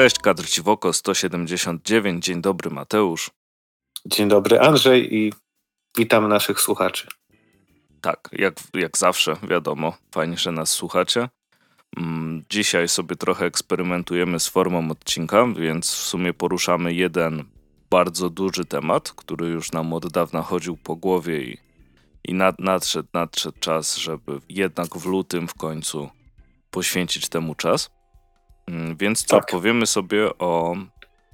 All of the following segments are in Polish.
Cześć, kadr ci w oko 179. Dzień dobry, Mateusz. Dzień dobry, Andrzej i witam naszych słuchaczy. Tak, jak, jak zawsze, wiadomo, fajnie, że nas słuchacie. Mm, dzisiaj sobie trochę eksperymentujemy z formą odcinka, więc w sumie poruszamy jeden bardzo duży temat, który już nam od dawna chodził po głowie i, i nad, nadszedł, nadszedł czas, żeby jednak w lutym w końcu poświęcić temu czas. Mm, więc co, tak. powiemy sobie o,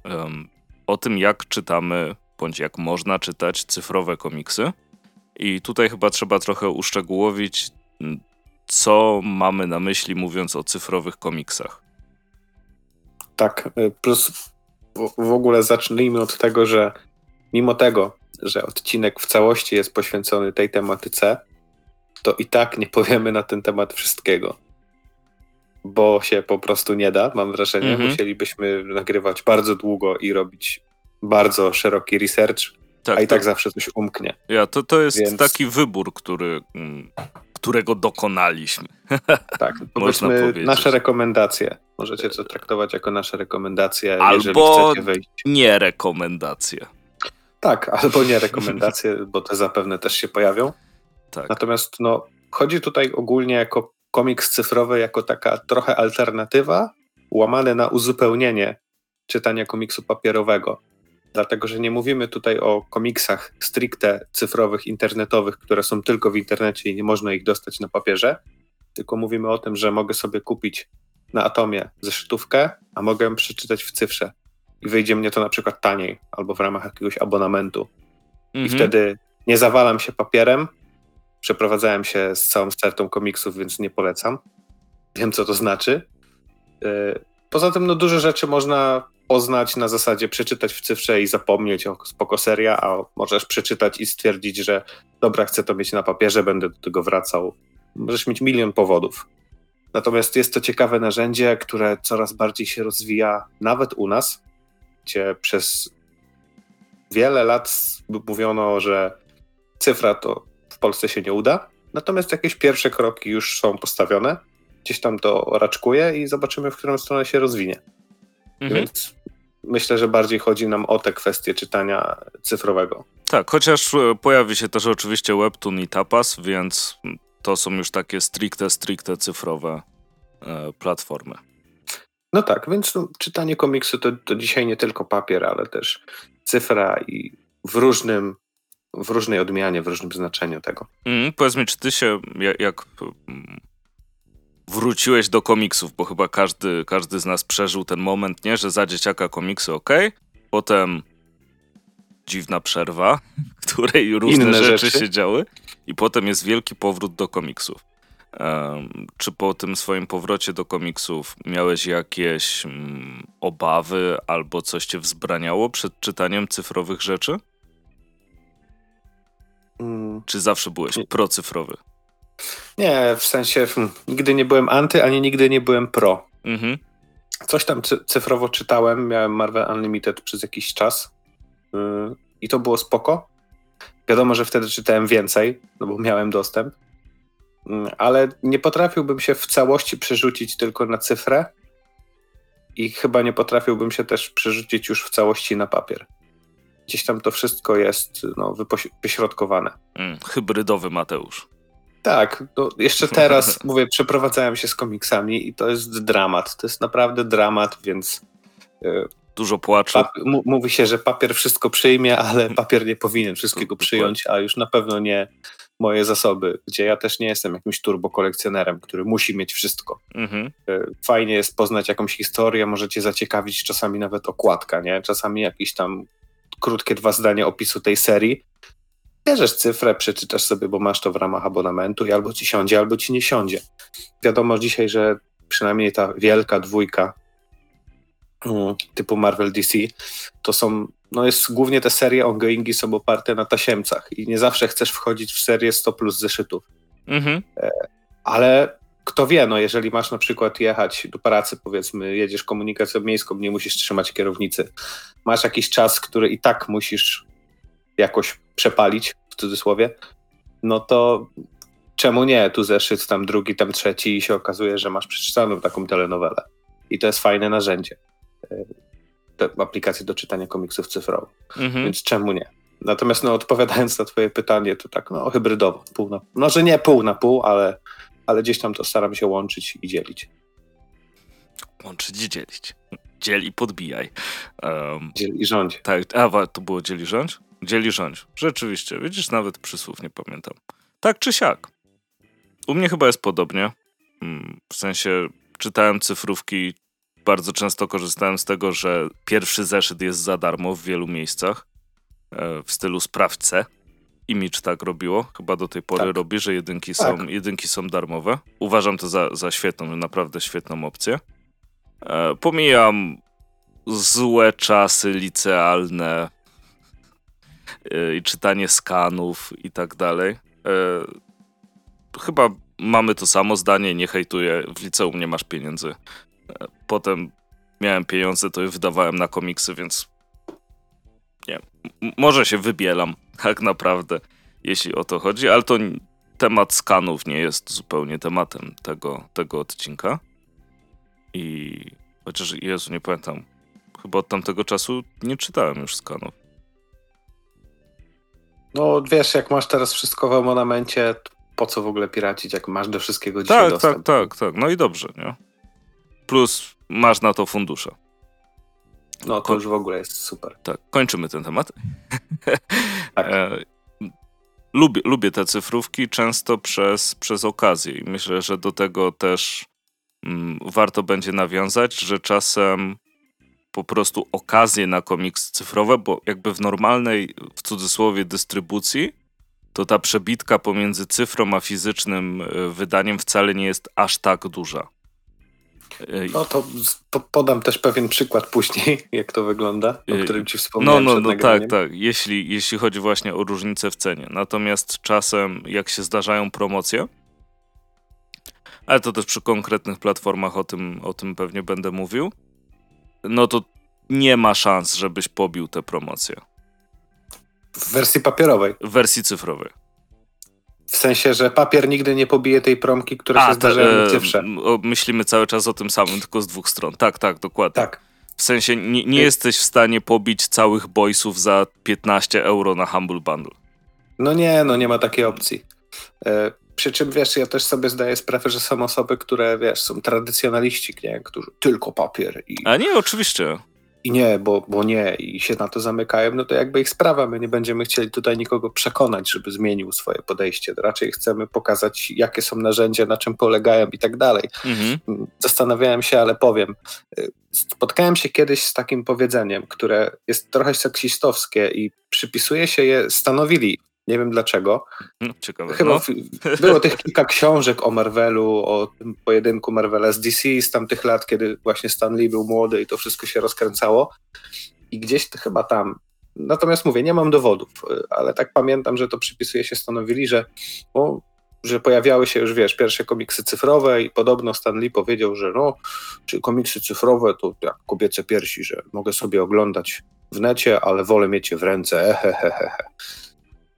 um, o tym, jak czytamy, bądź jak można czytać cyfrowe komiksy. I tutaj chyba trzeba trochę uszczegółowić, mm, co mamy na myśli, mówiąc o cyfrowych komiksach. Tak, y, plus w ogóle zacznijmy od tego, że mimo tego, że odcinek w całości jest poświęcony tej tematyce, to i tak nie powiemy na ten temat wszystkiego bo się po prostu nie da, mam wrażenie. -hmm. Musielibyśmy nagrywać bardzo długo i robić bardzo szeroki research, tak, a i tak, tak zawsze coś umknie. Ja, to, to jest Więc... taki wybór, który, mm, którego dokonaliśmy. Tak, powiedzmy nasze rekomendacje. Możecie to traktować jako nasze rekomendacje, albo jeżeli chcecie wejść. nie rekomendacje. Tak, albo nie rekomendacje, bo te zapewne też się pojawią. Tak. Natomiast no, chodzi tutaj ogólnie jako komiks cyfrowy jako taka trochę alternatywa, łamane na uzupełnienie czytania komiksu papierowego. Dlatego, że nie mówimy tutaj o komiksach stricte cyfrowych, internetowych, które są tylko w internecie i nie można ich dostać na papierze, tylko mówimy o tym, że mogę sobie kupić na Atomie zeszytówkę, a mogę przeczytać w cyfrze. I wyjdzie mnie to na przykład taniej, albo w ramach jakiegoś abonamentu. Mhm. I wtedy nie zawalam się papierem, Przeprowadzałem się z całą stertą komiksów, więc nie polecam. Wiem, co to znaczy. E, poza tym, no, duże rzeczy można poznać na zasadzie przeczytać w cyfrze i zapomnieć o spoko seria, a możesz przeczytać i stwierdzić, że dobra, chcę to mieć na papierze, będę do tego wracał. Możesz mieć milion powodów. Natomiast jest to ciekawe narzędzie, które coraz bardziej się rozwija, nawet u nas, gdzie przez wiele lat mówiono, że cyfra to w Polsce się nie uda. Natomiast jakieś pierwsze kroki już są postawione. Gdzieś tam to raczkuje i zobaczymy, w którą stronę się rozwinie. Mhm. Więc myślę, że bardziej chodzi nam o te kwestie czytania cyfrowego. Tak, chociaż e, pojawi się też oczywiście Webtoon i Tapas, więc to są już takie stricte, stricte cyfrowe e, platformy. No tak, więc no, czytanie komiksu to, to dzisiaj nie tylko papier, ale też cyfra i w różnym w różnej odmianie, w różnym znaczeniu tego. Mm, powiedz mi, czy ty się, jak, jak mm, wróciłeś do komiksów, bo chyba każdy, każdy z nas przeżył ten moment, nie, że za dzieciaka komiksy ok, potem dziwna przerwa, w której różne Inne rzeczy, rzeczy się działy i potem jest wielki powrót do komiksów. Um, czy po tym swoim powrocie do komiksów miałeś jakieś um, obawy albo coś cię wzbraniało przed czytaniem cyfrowych rzeczy? Mm. Czy zawsze byłeś procyfrowy? Nie, w sensie hmm, nigdy nie byłem anty, ani nigdy nie byłem pro. Mhm. Coś tam cyfrowo czytałem, miałem Marvel Unlimited przez jakiś czas yy, i to było spoko. Wiadomo, że wtedy czytałem więcej, no bo miałem dostęp, yy, ale nie potrafiłbym się w całości przerzucić tylko na cyfrę i chyba nie potrafiłbym się też przerzucić już w całości na papier gdzieś tam to wszystko jest no, wyśrodkowane. Mm, hybrydowy Mateusz. Tak, no jeszcze teraz mówię, przeprowadzałem się z komiksami i to jest dramat. To jest naprawdę dramat, więc. Yy, Dużo płaczu. mówi się, że papier wszystko przyjmie, ale papier nie powinien wszystkiego przyjąć, a już na pewno nie moje zasoby, gdzie ja też nie jestem jakimś turbo kolekcjonerem, który musi mieć wszystko. Mhm. E, fajnie jest poznać jakąś historię, możecie zaciekawić czasami nawet okładka, nie? Czasami jakiś tam krótkie dwa zdania opisu tej serii. Bierzesz cyfrę, przeczytasz sobie, bo masz to w ramach abonamentu i albo ci siądzie, albo ci nie siądzie. Wiadomo dzisiaj, że przynajmniej ta wielka dwójka mm, typu Marvel DC, to są, no jest głównie te serie ongoingi są oparte na tasiemcach i nie zawsze chcesz wchodzić w serię 100 plus zeszytów. Mhm. E, ale kto wie, no jeżeli masz na przykład jechać do pracy, powiedzmy, jedziesz komunikacją miejską, nie musisz trzymać kierownicy, masz jakiś czas, który i tak musisz jakoś przepalić, w cudzysłowie, no to czemu nie? Tu zeszyt, tam drugi, tam trzeci i się okazuje, że masz przeczytaną taką telenowelę. I to jest fajne narzędzie. te aplikacje do czytania komiksów cyfrowych. Mhm. Więc czemu nie? Natomiast no, odpowiadając na twoje pytanie, to tak no, hybrydowo, pół na, może nie pół na pół, ale, ale gdzieś tam to staram się łączyć i dzielić. Łączyć i dzielić. Dziel i podbijaj. Um, dziel i rządź. Tak, a to było dzieli rządź? Dzieli rządź. Rzeczywiście, widzisz, nawet przysłów nie pamiętam. Tak czy siak. U mnie chyba jest podobnie. Mm, w sensie czytałem cyfrówki, bardzo często korzystałem z tego, że pierwszy zeszyt jest za darmo w wielu miejscach. E, w stylu sprawdźce. Image tak robiło, chyba do tej pory tak. robi, że jedynki, tak. są, jedynki są darmowe. Uważam to za, za świetną, naprawdę świetną opcję. E, pomijam złe czasy licealne e, i czytanie skanów i tak dalej. E, chyba mamy to samo zdanie, nie hejtuję, w liceum nie masz pieniędzy. E, potem miałem pieniądze, to je wydawałem na komiksy, więc nie, może się wybielam tak naprawdę, jeśli o to chodzi, ale to temat skanów nie jest zupełnie tematem tego, tego odcinka. I chociaż Jezu, nie pamiętam, chyba od tamtego czasu nie czytałem już skanów. No wiesz, jak masz teraz wszystko w abonamencie, po co w ogóle piracić, jak masz do wszystkiego dzisiaj tak, dostęp? Tak, tak, tak. No i dobrze, nie? Plus masz na to fundusze. No to już w ogóle jest super. Tak, kończymy ten temat. tak. E, lubię, lubię te cyfrówki często przez, przez okazję i myślę, że do tego też mm, warto będzie nawiązać, że czasem po prostu okazje na komiks cyfrowe, bo jakby w normalnej, w cudzysłowie, dystrybucji, to ta przebitka pomiędzy cyfrą a fizycznym e, wydaniem wcale nie jest aż tak duża. No to podam też pewien przykład później, jak to wygląda, o którym ci wspomniałem. No, no, no tak, tak. Jeśli, jeśli chodzi właśnie o różnicę w cenie. Natomiast czasem, jak się zdarzają promocje, ale to też przy konkretnych platformach o tym, o tym pewnie będę mówił, no to nie ma szans, żebyś pobił te promocje. W wersji papierowej. W wersji cyfrowej. W sensie, że papier nigdy nie pobije tej promki, które A, się zdarzają w cyfrze. Myślimy cały czas o tym samym, tylko z dwóch stron. Tak, tak, dokładnie. Tak. W sensie nie, nie jesteś w stanie pobić całych boysów za 15 euro na Humble Bundle. No nie, no nie ma takiej opcji. E, przy czym wiesz, ja też sobie zdaję sprawę, że są osoby, które wiesz, są tradycjonaliści, nie? którzy tylko papier. I... A nie, oczywiście i nie, bo, bo nie, i się na to zamykają, no to jakby ich sprawa. My nie będziemy chcieli tutaj nikogo przekonać, żeby zmienił swoje podejście. Raczej chcemy pokazać, jakie są narzędzia, na czym polegają i tak dalej. Mhm. Zastanawiałem się, ale powiem. Spotkałem się kiedyś z takim powiedzeniem, które jest trochę seksistowskie i przypisuje się je Stanowili nie wiem dlaczego. No, ciekawe. Chyba no. było tych kilka książek o Marvelu, o tym pojedynku Marvela z DC z tamtych lat, kiedy właśnie Stan Lee był młody i to wszystko się rozkręcało. I gdzieś to chyba tam. Natomiast mówię, nie mam dowodów, ale tak pamiętam, że to przypisuje się Stanowili, że, o, że pojawiały się już, wiesz, pierwsze komiksy cyfrowe i podobno Stan Lee powiedział, że no, czy komiksy cyfrowe to jak kobiece piersi, że mogę sobie oglądać w necie, ale wolę mieć je w ręce. Ehehehe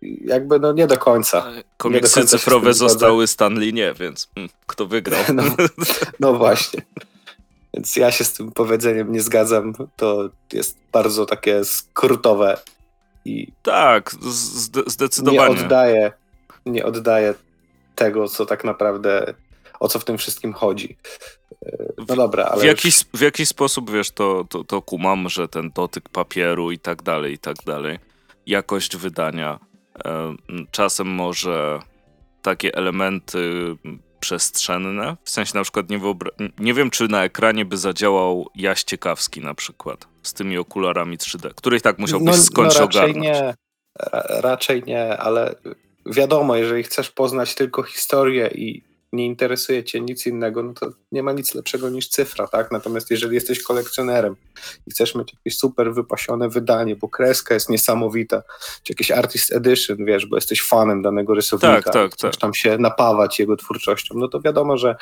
jakby no nie do końca. Komiksy do końca cyfrowe zostały Stanley nie, więc hmm, kto wygrał? No, no, właśnie. Więc ja się z tym powiedzeniem nie zgadzam. To jest bardzo takie skrótowe i. Tak, zdecydowanie. Nie oddaje, nie oddaje tego, co tak naprawdę, o co w tym wszystkim chodzi. No dobra, ale. W jakiś, w jakiś sposób wiesz, to, to, to kumam, że ten dotyk papieru i tak dalej, i tak dalej. Jakość wydania czasem może takie elementy przestrzenne, w sensie na przykład nie, wyobra- nie wiem, czy na ekranie by zadziałał Jaś Ciekawski na przykład z tymi okularami 3D, których tak musiałbyś no, skądś no raczej ogarnąć. Nie, raczej nie, ale wiadomo, jeżeli chcesz poznać tylko historię i nie interesuje cię nic innego, no to nie ma nic lepszego niż cyfra, tak? Natomiast jeżeli jesteś kolekcjonerem i chcesz mieć jakieś super wypasione wydanie, bo kreska jest niesamowita, czy jakiś artist edition, wiesz, bo jesteś fanem danego rysownika, tak, tak, chcesz tak. tam się napawać jego twórczością, no to wiadomo, że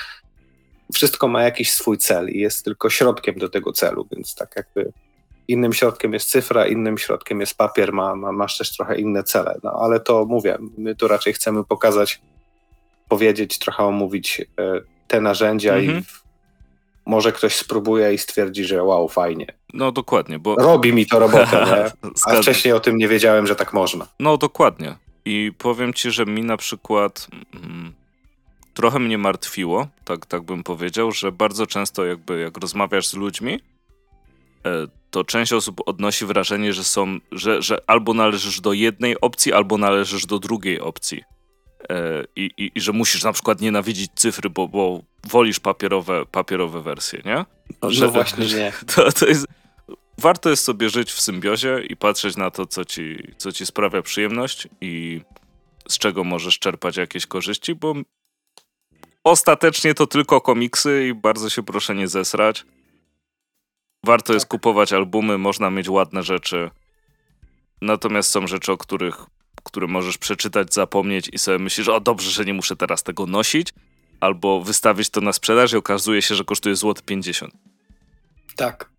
wszystko ma jakiś swój cel i jest tylko środkiem do tego celu, więc tak jakby innym środkiem jest cyfra, innym środkiem jest papier, ma, ma, masz też trochę inne cele, no ale to mówię, my tu raczej chcemy pokazać powiedzieć, trochę omówić e, te narzędzia mhm. i może ktoś spróbuje i stwierdzi, że wow, fajnie. No dokładnie, bo... Robi mi to robotę? A wcześniej o tym nie wiedziałem, że tak można. No dokładnie. I powiem ci, że mi na przykład mm, trochę mnie martwiło, tak, tak bym powiedział, że bardzo często jakby jak rozmawiasz z ludźmi, e, to część osób odnosi wrażenie, że są, że, że albo należysz do jednej opcji, albo należysz do drugiej opcji. E, I, i, i że musisz na przykład nienawidzić cyfry, bo, bo wolisz papierowe, papierowe wersje, nie? No, że, właśnie nie. To, to jest, warto jest sobie żyć w symbiozie i patrzeć na to, co ci, co ci sprawia przyjemność i z czego możesz czerpać jakieś korzyści, bo ostatecznie to tylko komiksy i bardzo się proszę nie zesrać. Warto tak. jest kupować albumy, można mieć ładne rzeczy. Natomiast są rzeczy, o których które możesz przeczytać, zapomnieć i sobie myślisz, o dobrze, że nie muszę teraz tego nosić, albo wystawić to na sprzedaż i okazuje się, że kosztuje złoty 50. Tak.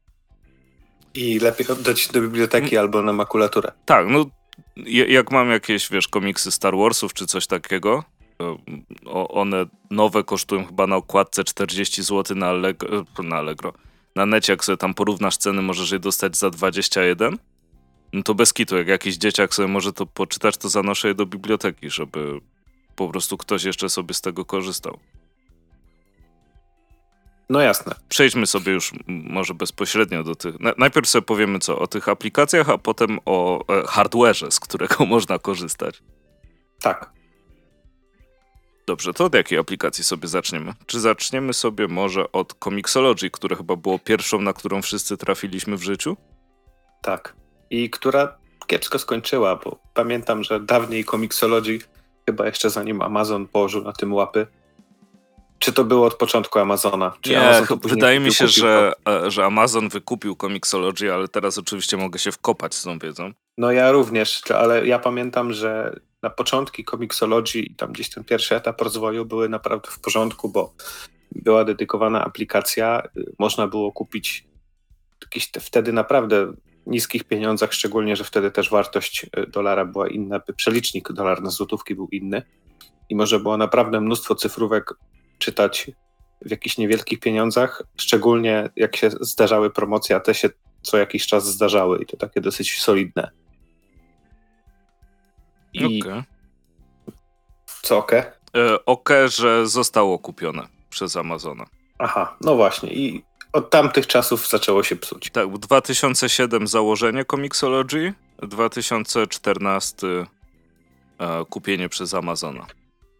I lepiej oddać do biblioteki mm. albo na makulaturę. Tak, no jak mam jakieś, wiesz, komiksy Star Warsów czy coś takiego, one nowe kosztują chyba na okładce 40 zł na Allegro, na Allegro. Na necie, jak sobie tam porównasz ceny, możesz je dostać za 21 no to bez kitu, jak jakiś dzieciak sobie może to poczytać, to zanoszę je do biblioteki, żeby po prostu ktoś jeszcze sobie z tego korzystał. No jasne. Przejdźmy sobie już może bezpośrednio do tych. Najpierw sobie powiemy co o tych aplikacjach, a potem o e, hardware'ze, z którego można korzystać. Tak. Dobrze, to od jakiej aplikacji sobie zaczniemy? Czy zaczniemy sobie może od Comixology, które chyba było pierwszą, na którą wszyscy trafiliśmy w życiu? Tak i która kiepsko skończyła, bo pamiętam, że dawniej Comixology, chyba jeszcze zanim Amazon położył na tym łapy, czy to było od początku Amazona? Czy nie, Amazon wydaje mi się, że, e, że Amazon wykupił Comixology, ale teraz oczywiście mogę się wkopać z tą wiedzą. No ja również, ale ja pamiętam, że na początki Comixology i tam gdzieś ten pierwszy etap rozwoju były naprawdę w porządku, bo była dedykowana aplikacja, y, można było kupić jakieś te, wtedy naprawdę niskich pieniądzach, szczególnie, że wtedy też wartość e, dolara była inna, przelicznik dolar na złotówki był inny i może było naprawdę mnóstwo cyfrówek czytać w jakichś niewielkich pieniądzach, szczególnie jak się zdarzały promocje, a te się co jakiś czas zdarzały i to takie dosyć solidne. I okay. co oke? Okay? Oke, że zostało kupione przez Amazona. Aha, no właśnie. I od tamtych czasów zaczęło się psuć. Tak, 2007 założenie Comixology, 2014 e, kupienie przez Amazona.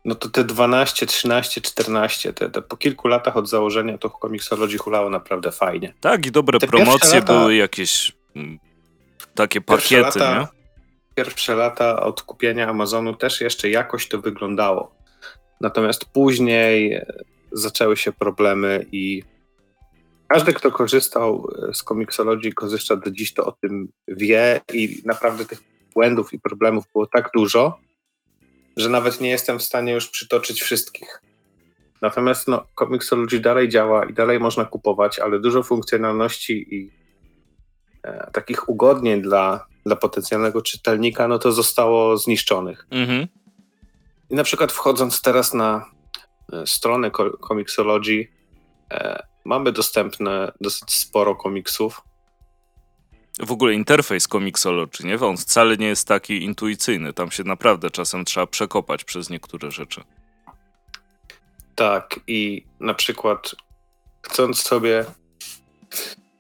No to te 12, 13, 14, te, te po kilku latach od założenia to Comixology hulało naprawdę fajnie. Tak, i dobre te promocje lata, były jakieś m, mm, takie pakiety, lata, nie? Pierwsze lata od kupienia Amazonu też jeszcze jakoś to wyglądało. Natomiast później e, zaczęły się problemy i każdy, kto korzystał e, z komiksologii, korzysta do dziś, to o tym wie i naprawdę tych błędów i problemów było tak dużo, że nawet nie jestem w stanie już przytoczyć wszystkich. Natomiast no, Comixology dalej działa i dalej można kupować, ale dużo funkcjonalności i e, takich ugodnień dla, dla potencjalnego czytelnika, no to zostało zniszczonych. Mhm. I na przykład wchodząc teraz na e, stronę Comixology, e, mamy dostępne dosyć sporo komiksów. W ogóle interfejs Comixology, nie? On wcale nie jest taki intuicyjny. Tam się naprawdę czasem trzeba przekopać przez niektóre rzeczy. Tak, i na przykład chcąc sobie.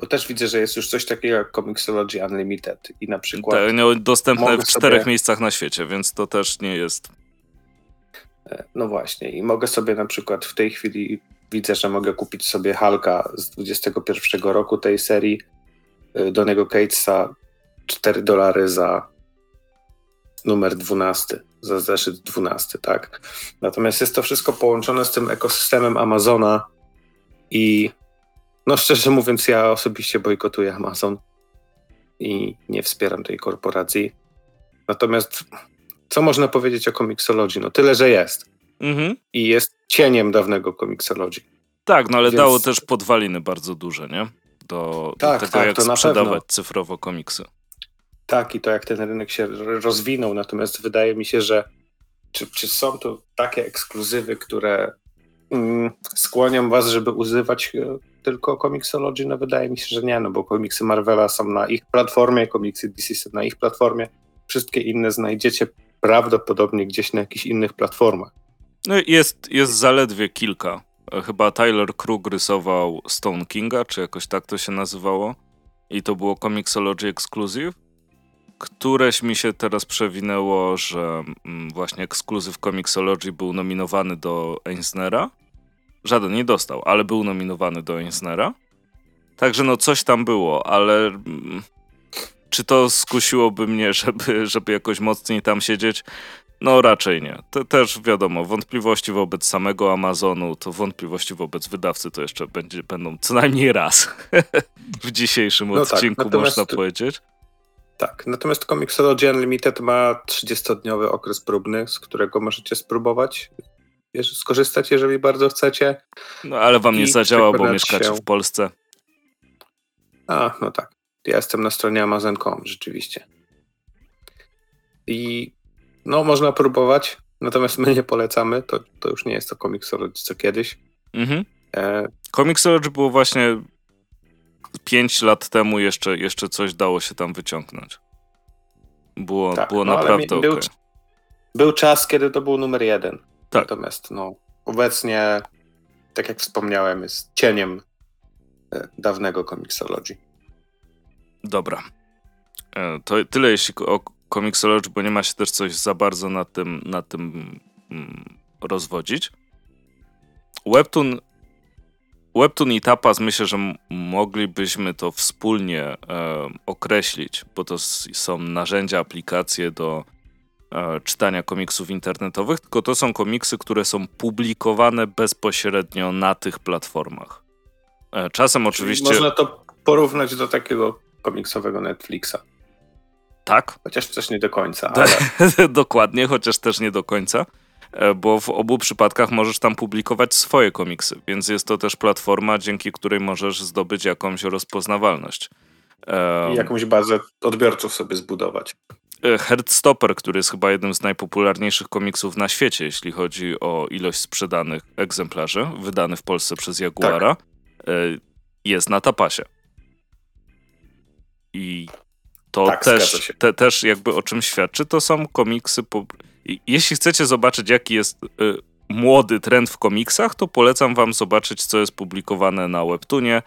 Bo też widzę, że jest już coś takiego jak Comixology Unlimited i na przykład. Tak, no, dostępne w czterech sobie... miejscach na świecie, więc to też nie jest. E, no właśnie, i mogę sobie na przykład w tej chwili widzę, że mogę kupić sobie Hulka z 21 roku tej serii y, Donego Catesa 4 dolary za numer 12, za zeszyt 12, tak. Natomiast jest to wszystko połączone z tym ekosystemem Amazona i no szczerze mówiąc, ja osobiście bojkotuję Amazon i nie wspieram tej korporacji. Natomiast co można powiedzieć o Comixology? No tyle, że jest. Mhm. I jest cieniem dawnego Comixology. Tak, no ale Więc... dało też podwaliny bardzo duże, nie? Do, tak, do tego, tak, jak to sprzedawać cyfrowo komiksy. Tak, i to jak ten rynek się rozwinął, natomiast wydaje mi się, że czy, czy są to takie ekskluzywy, które mm, skłaniam was, żeby używać e, tylko Comixology, no wydaje mi się, że nie, no bo komiksy Marvela są na ich platformie, komiksy DC są na ich platformie, wszystkie inne znajdziecie prawdopodobnie gdzieś na jakichś innych platformach. No jest, jest zaledwie kilka. Chyba Tyler Krug rysował Stone Kinga, czy jakoś tak to się nazywało. I to było Comixology Exclusive. Któreś mi się teraz przewinęło, że mm, właśnie Exclusive Comixology był nominowany do Eisnera. Żaden nie dostał, ale był nominowany do Eisnera. Także no coś tam było, ale mm, czy to skusiłoby mnie, żeby, żeby jakoś mocniej tam siedzieć? No raczej nie. To też wiadomo, wątpliwości wobec samego Amazonu, to wątpliwości wobec wydawcy to jeszcze będzie, będą co najmniej raz w dzisiejszym no tak, odcinku, tak, można powiedzieć. Tak, natomiast Comixology Unlimited ma 30-dniowy okres próbny, z którego możecie spróbować skorzystać, jeżeli bardzo chcecie. No ale wam nie zadziała, bo mieszkacie się... w Polsce. A, no tak. Ja jestem na stronie Amazon.com, rzeczywiście. I no, można próbować, natomiast my nie polecamy. To, to już nie jest to Comixology co kiedyś. Mhm. E... Comixology było właśnie 5 lat temu jeszcze, jeszcze coś dało się tam wyciągnąć. Było, tak, było no, naprawdę mi, był, okay. był czas, kiedy to był numer jeden. Tak. Natomiast no, obecnie, tak jak wspomniałem, jest cieniem e, dawnego Comixology. Dobra. E, to tyle jeśli o Comixology, bo nie ma się też coś za bardzo na tym, na tym mm, rozwodzić. Webtoon Webtoon i Tapas myślę, że moglibyśmy to wspólnie e, określić, bo to są narzędzia, aplikacje do e, czytania komiksów internetowych, tylko to są komiksy, które są publikowane bezpośrednio na tych platformach. E, czasem Czyli oczywiście. Można to porównać do takiego komiksowego Netflixa. Tak. Chociaż też nie do końca. Ale... Dokładnie, chociaż też nie do końca. E, bo w obu przypadkach możesz tam publikować swoje komiksy, więc jest to też platforma, dzięki której możesz zdobyć jakąś rozpoznawalność. I jakąś bazę odbiorców sobie zbudować. E, Heartstopper, który jest chyba jednym z najpopularniejszych komiksów na świecie, jeśli chodzi o ilość sprzedanych egzemplarzy, wydany w Polsce przez Jaguara, tak. E, jest na tapasie. I to tak, też, te, też jakby o czym świadczy, to są komiksy. Po... Jeśli chcecie zobaczyć, jaki jest y, młody trend w komiksach, to polecam wam zobaczyć, co jest publikowane na Webtoonie,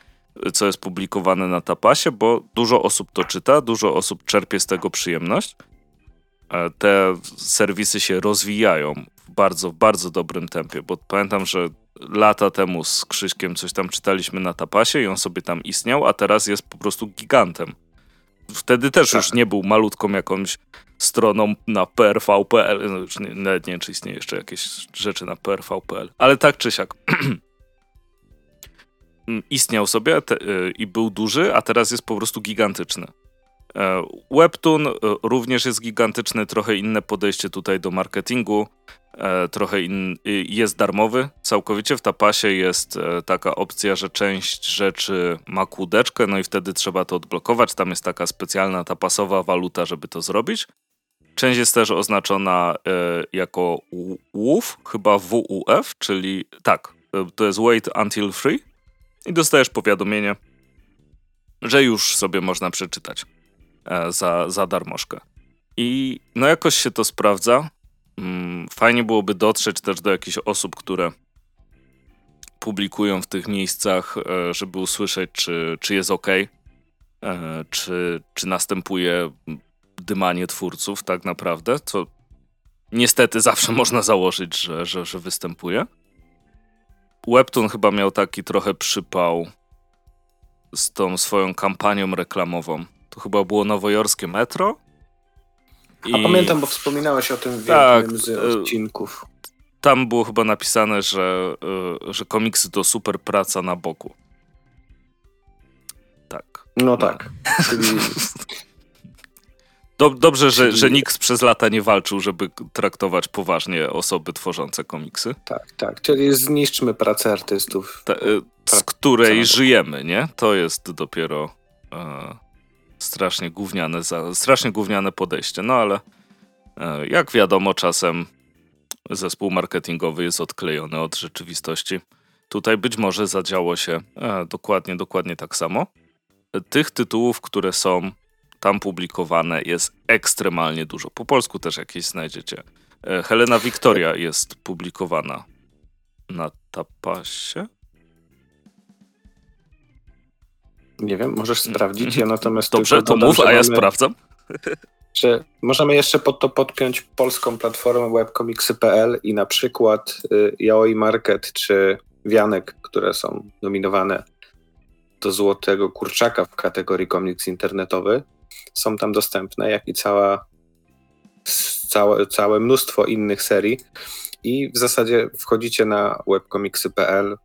co jest publikowane na Tapasie, bo dużo osób to czyta, dużo osób czerpie z tego przyjemność. E, te serwisy się rozwijają w bardzo, bardzo dobrym tempie, bo pamiętam, że lata temu z Krzyśkiem coś tam czytaliśmy na Tapasie i on sobie tam istniał, a teraz jest po prostu gigantem. Wtedy też tak. już nie był malutką jakąś stroną na prv.pl. No już nie, nawet nie wiem, czy istnieje jeszcze jakieś rzeczy na prv.pl. Ale tak czy siak. istniał sobie te, y, i był duży, a teraz jest po prostu gigantyczny. E, Webtoon y, również jest gigantyczny, trochę inne podejście tutaj do marketingu. E, trochę in, jest darmowy całkowicie. W tapasie jest e, taka opcja, że część rzeczy ma kłódeczkę, no i wtedy trzeba to odblokować. Tam jest taka specjalna tapasowa waluta, żeby to zrobić. Część jest też oznaczona e, jako WUF, chyba WUF, czyli tak, to jest wait until free i dostajesz powiadomienie, że już sobie można przeczytać za, za darmożkę. I no jakoś się to sprawdza. Mm, fajnie byłoby dotrzeć też do jakichś osób, które publikują w tych miejscach, e, żeby usłyszeć, czy, czy jest ok, e, czy, czy następuje dymanie twórców tak naprawdę, co niestety zawsze można założyć, że, że, że występuje. Webtoon chyba miał taki trochę przypał z tą swoją kampanią reklamową. To chyba było nowojorskie metro, a pamiętam, bo wspominałeś o tym w tak, jednym z e, odcinków. Tam było chyba napisane, że, e, że komiksy to super praca na boku. Tak. No, no. tak. Czyli... dobrze, że, że nikt przez lata nie walczył, żeby traktować poważnie osoby tworzące komiksy. Tak, tak. Czyli zniszczmy pracę artystów. Ta, e, z której żyjemy, nie? To jest dopiero strasznie gówniane, za, strasznie gówniane podejście. No ale e, jak wiadomo, czasem zespół marketingowy jest odklejony od rzeczywistości. Tutaj być może zadziało się e, dokładnie, dokładnie tak samo. Tych tytułów, które są tam publikowane jest ekstremalnie dużo. Po polsku też jakieś znajdziecie. E, Helena Wiktoria jest publikowana na tapasie. Nie wiem, możesz sprawdzić. Ja natomiast. Dobrze, to mów, a ja sprawdzam. Że możemy jeszcze pod to podpiąć polską platformę webkomiksy.pl i na przykład y, Yaoi Market czy Wianek, które są nominowane do Złotego Kurczaka w kategorii komiks internetowy, są tam dostępne, jak i cała, całe, całe mnóstwo innych serii. I w zasadzie wchodzicie na webkomiksy.pl,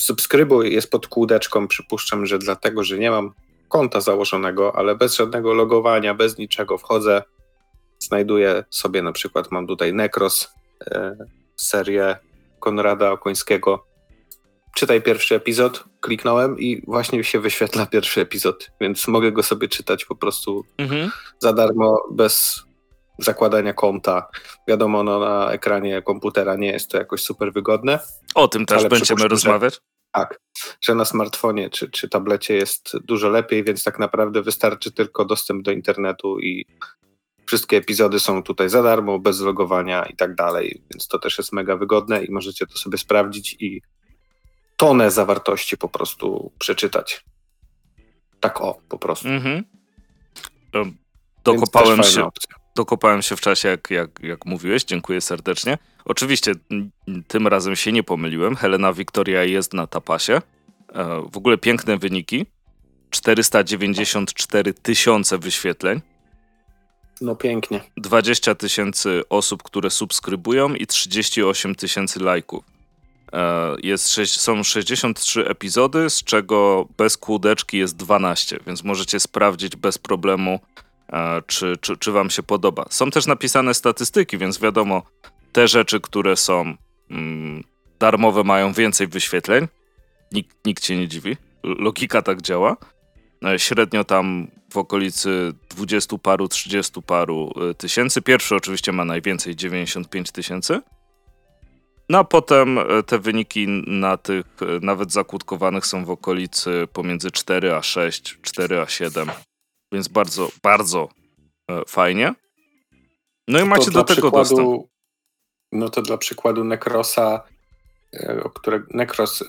subskrybuj, jest pod kółdeczką, przypuszczam, że dlatego, że nie mam konta założonego, ale bez żadnego logowania, bez niczego wchodzę, znajduję sobie na przykład, mam tutaj Necros, y, serię Konrada Okońskiego, czytaj pierwszy epizod, kliknąłem i właśnie się wyświetla pierwszy epizod, więc mogę go sobie czytać po prostu mhm. za darmo, bez zakładania konta. Wiadomo, no, na ekranie komputera nie jest to jakoś super wygodne. O tym też będziemy rozmawiać. Że, tak, że na smartfonie czy, czy tablecie jest dużo lepiej, więc tak naprawdę wystarczy tylko dostęp do internetu i wszystkie epizody są tutaj za darmo, bez logowania i tak dalej, więc to też jest mega wygodne i możecie to sobie sprawdzić i tonę zawartości po prostu przeczytać. Tak o, po prostu. Mhm. Dokopałem się, dokopałem się w czasie, jak, jak, jak mówiłeś. Dziękuję serdecznie. Oczywiście tym razem się nie pomyliłem. Helena Wiktoria jest na tapasie. E, w ogóle piękne wyniki. 494 tysiące wyświetleń. No pięknie. 20 tysięcy osób, które subskrybują i 38 tysięcy lajków. E, jest są 63 epizody, z czego bez kłódeczki jest 12, więc możecie sprawdzić bez problemu, czy, czy, czy wam się podoba. Są też napisane statystyki, więc wiadomo, te rzeczy, które są mm, darmowe, mają więcej wyświetleń. Nikt, nikt cię nie dziwi. Logika tak działa. E, średnio tam w okolicy 20 paru, 30 paru tysięcy. Pierwszy oczywiście ma najwięcej, 95 tysięcy. No a potem e, te wyniki na tych e, nawet zakłódkowanych są w okolicy pomiędzy 4 a 6, 4 a 7. Więc bardzo, bardzo e, fajnie. No i macie do tego dostęp. No to dla przykładu Necrosa, o którego Necros,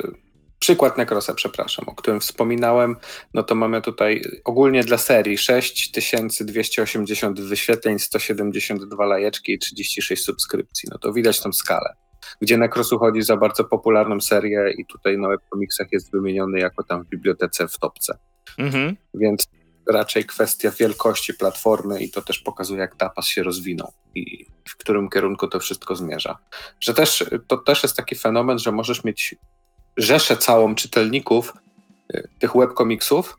przykład Necrosa, przepraszam, o którym wspominałem, no to mamy tutaj ogólnie dla serii 6280 wyświetleń, 172 lajeczki i 36 subskrypcji. No to widać tą skalę gdzie Necrosu chodzi za bardzo popularną serię i tutaj na webcomicsach jest wymieniony jako tam w bibliotece w topce. Mhm. Więc raczej kwestia wielkości platformy i to też pokazuje, jak tapas się rozwinął i w którym kierunku to wszystko zmierza. Że też, to też jest taki fenomen, że możesz mieć rzeszę całą czytelników y, tych webcomicsów,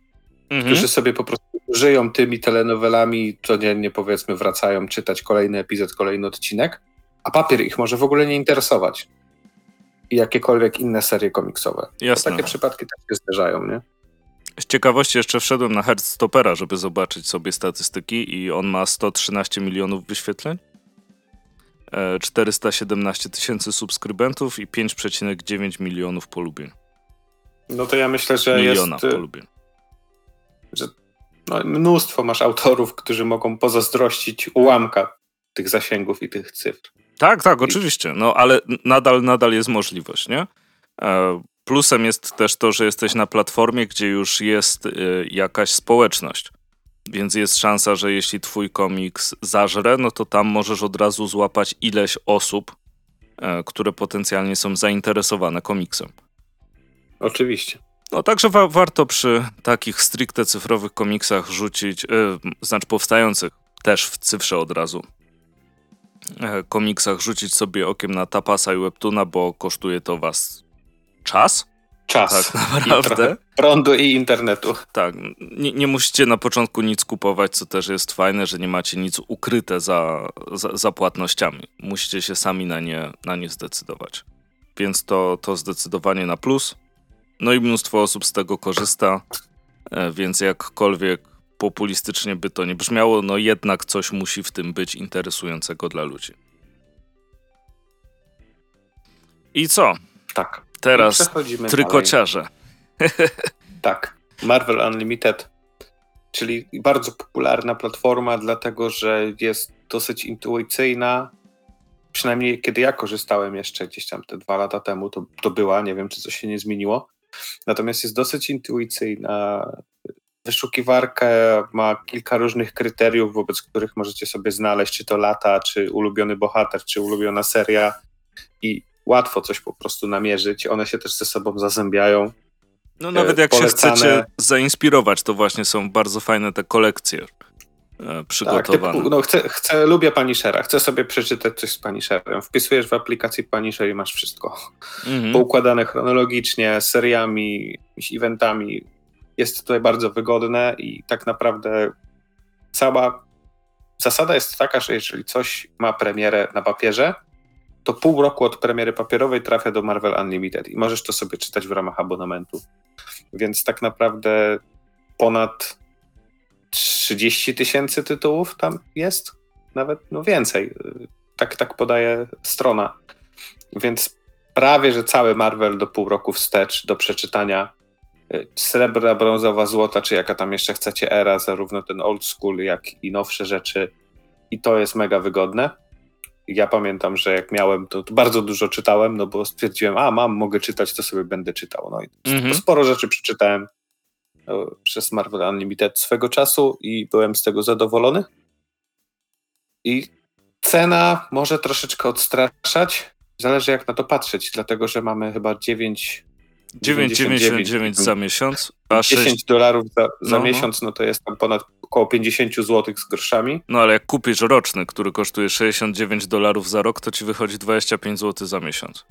mhm. którzy sobie po prostu żyją tymi telenowelami, codziennie powiedzmy wracają czytać kolejny epizod, kolejny odcinek, a papier ich może w ogóle nie interesować. I jakiekolwiek inne serie komiksowe. Jasne. takie przypadki też się zdarzają, nie? Z ciekawości jeszcze wszedłem na Heartstopera, żeby zobaczyć sobie statystyki i on ma 113 milionów wyświetleń, 417 e, tysięcy subskrybentów i 5,9 milionów polubień. No to ja myślę, że Miliona jest... Y, polubień. Że no, mnóstwo masz autorów, którzy mogą pozazdrościć ułamka tych zasięgów i tych cyfr. Tak, tak, oczywiście. No ale nadal, nadal jest możliwość, nie? E, plusem jest też to, że jesteś na platformie, gdzie już jest e, jakaś społeczność. Więc jest szansa, że jeśli twój komiks zażre, no to tam możesz od razu złapać ileś osób, e, które potencjalnie są zainteresowane komiksem. Oczywiście. No także wa warto przy takich stricte cyfrowych komiksach rzucić, yy, znaczy powstających też w cyfrze od razu, E, komiksach rzucić sobie okiem na Tapasa i Webtuna, bo kosztuje to was czas. Czas. Tak naprawdę. I prądu i internetu. Tak. Nie, nie, musicie na początku nic kupować, co też jest fajne, że nie macie nic ukryte za, za, za płatnościami. Musicie się sami na nie, na nie zdecydować. Więc to, to zdecydowanie na plus. No i mnóstwo osób z tego korzysta, e, więc jakkolwiek populistycznie by to nie brzmiało, no jednak coś musi w tym być interesującego dla ludzi. I co? Tak. Teraz trykociarze. tak, Marvel Unlimited, czyli bardzo popularna platforma, dlatego że jest dosyć intuicyjna. Przynajmniej kiedy ja korzystałem jeszcze gdzieś tam te dwa lata temu, to, to była, nie wiem czy coś się nie zmieniło. Natomiast jest dosyć intuicyjna. Wyszukiwarka ma kilka różnych kryteriów, wobec których możecie sobie znaleźć, czy to lata, czy ulubiony bohater, czy ulubiona seria i łatwo coś po prostu namierzyć. One się też ze sobą zazębiają. No nawet jak Polecane... się chcecie zainspirować, to właśnie są bardzo fajne te kolekcje e, przygotowane. Tak, typu, no chcę, chcę, lubię Punishera, chcę sobie przeczytać coś z Punisherem. Wpisujesz w aplikacji Punisher i masz wszystko. Mhm. Poukładane chronologicznie, seriami, eventami. Jest tutaj bardzo wygodne i tak naprawdę cała zasada jest taka, że jeżeli coś ma premierę na papierze, to pół roku od premiery papierowej trafia do Marvel Unlimited i możesz to sobie czytać w ramach abonamentu. Więc tak naprawdę ponad 30 tysięcy tytułów tam jest, nawet no więcej. Tak, tak podaje strona. Więc prawie, że cały Marvel do pół roku wstecz do przeczytania. Srebra, brązowa, złota, czy jaka tam jeszcze chcecie era, zarówno ten old school, jak i nowsze rzeczy. I to jest mega wygodne ja pamiętam, że jak miałem, to, to, bardzo dużo czytałem, no bo stwierdziłem, a mam, mogę czytać, to sobie będę czytał. No i mhm. sporo rzeczy przeczytałem no, przez Marvel Unlimited swego czasu i byłem z tego zadowolony. I cena może troszeczkę odstraszać, zależy jak na to patrzeć, dlatego że mamy chyba 9 9,99 za miesiąc. A 10 dolarów za, za no, no, miesiąc, no to jest tam ponad około 50 zł z groszami. No ale jak kupisz roczny, który kosztuje 69 dolarów za rok, to ci wychodzi 25 zł za miesiąc.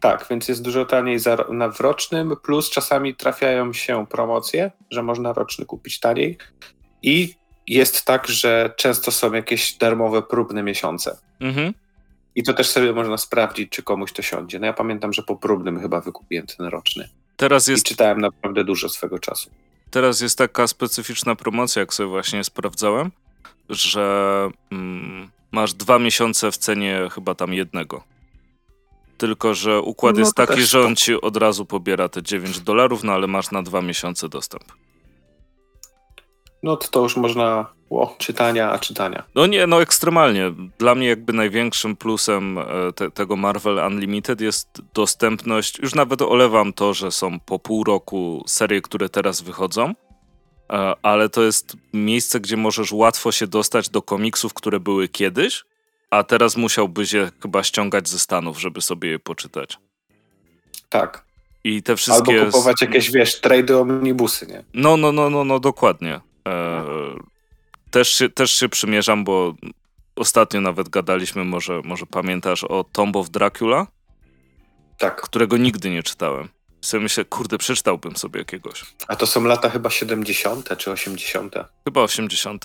Tak, więc jest dużo taniej za, na w rocznym, plus czasami trafiają się promocje, że można roczny kupić taniej. I jest tak, że często są jakieś darmowe próbne miesiące. Mhm. I to też sobie można sprawdzić, czy komuś to siądzie. No ja pamiętam, że po próbnym chyba wykupiłem ten roczny. Teraz jest... I czytałem naprawdę dużo swego czasu. Teraz jest taka specyficzna promocja, jak sobie właśnie sprawdzałem, że mm, masz dwa miesiące w cenie chyba tam jednego. Tylko, że układ no, jest taki, że on ci od razu pobiera te 9 dolarów, no ale masz na dwa miesiące dostęp. No to, to już można o, czytania, a czytania. No nie, no ekstremalnie. Dla mnie jakby największym plusem e, te, tego Marvel Unlimited jest dostępność. Już nawet olewam to, że są po pół roku serie, które teraz wychodzą, e, ale to jest miejsce, gdzie możesz łatwo się dostać do komiksów, które były kiedyś, a teraz musiałbyś je chyba ściągać ze Stanów, żeby sobie je poczytać. Tak. I te wszystkie... Albo kupować jakieś, wiesz, trady omnibusy, nie? No, no, no, no, no dokładnie. E, też, się, też się przymierzam, bo ostatnio nawet gadaliśmy, może, może pamiętasz, o Tomb of Dracula? Tak. Którego nigdy nie czytałem. Sobie myślę, kurde, przeczytałbym sobie jakiegoś. A to są lata chyba 70. czy 80. Chyba 80.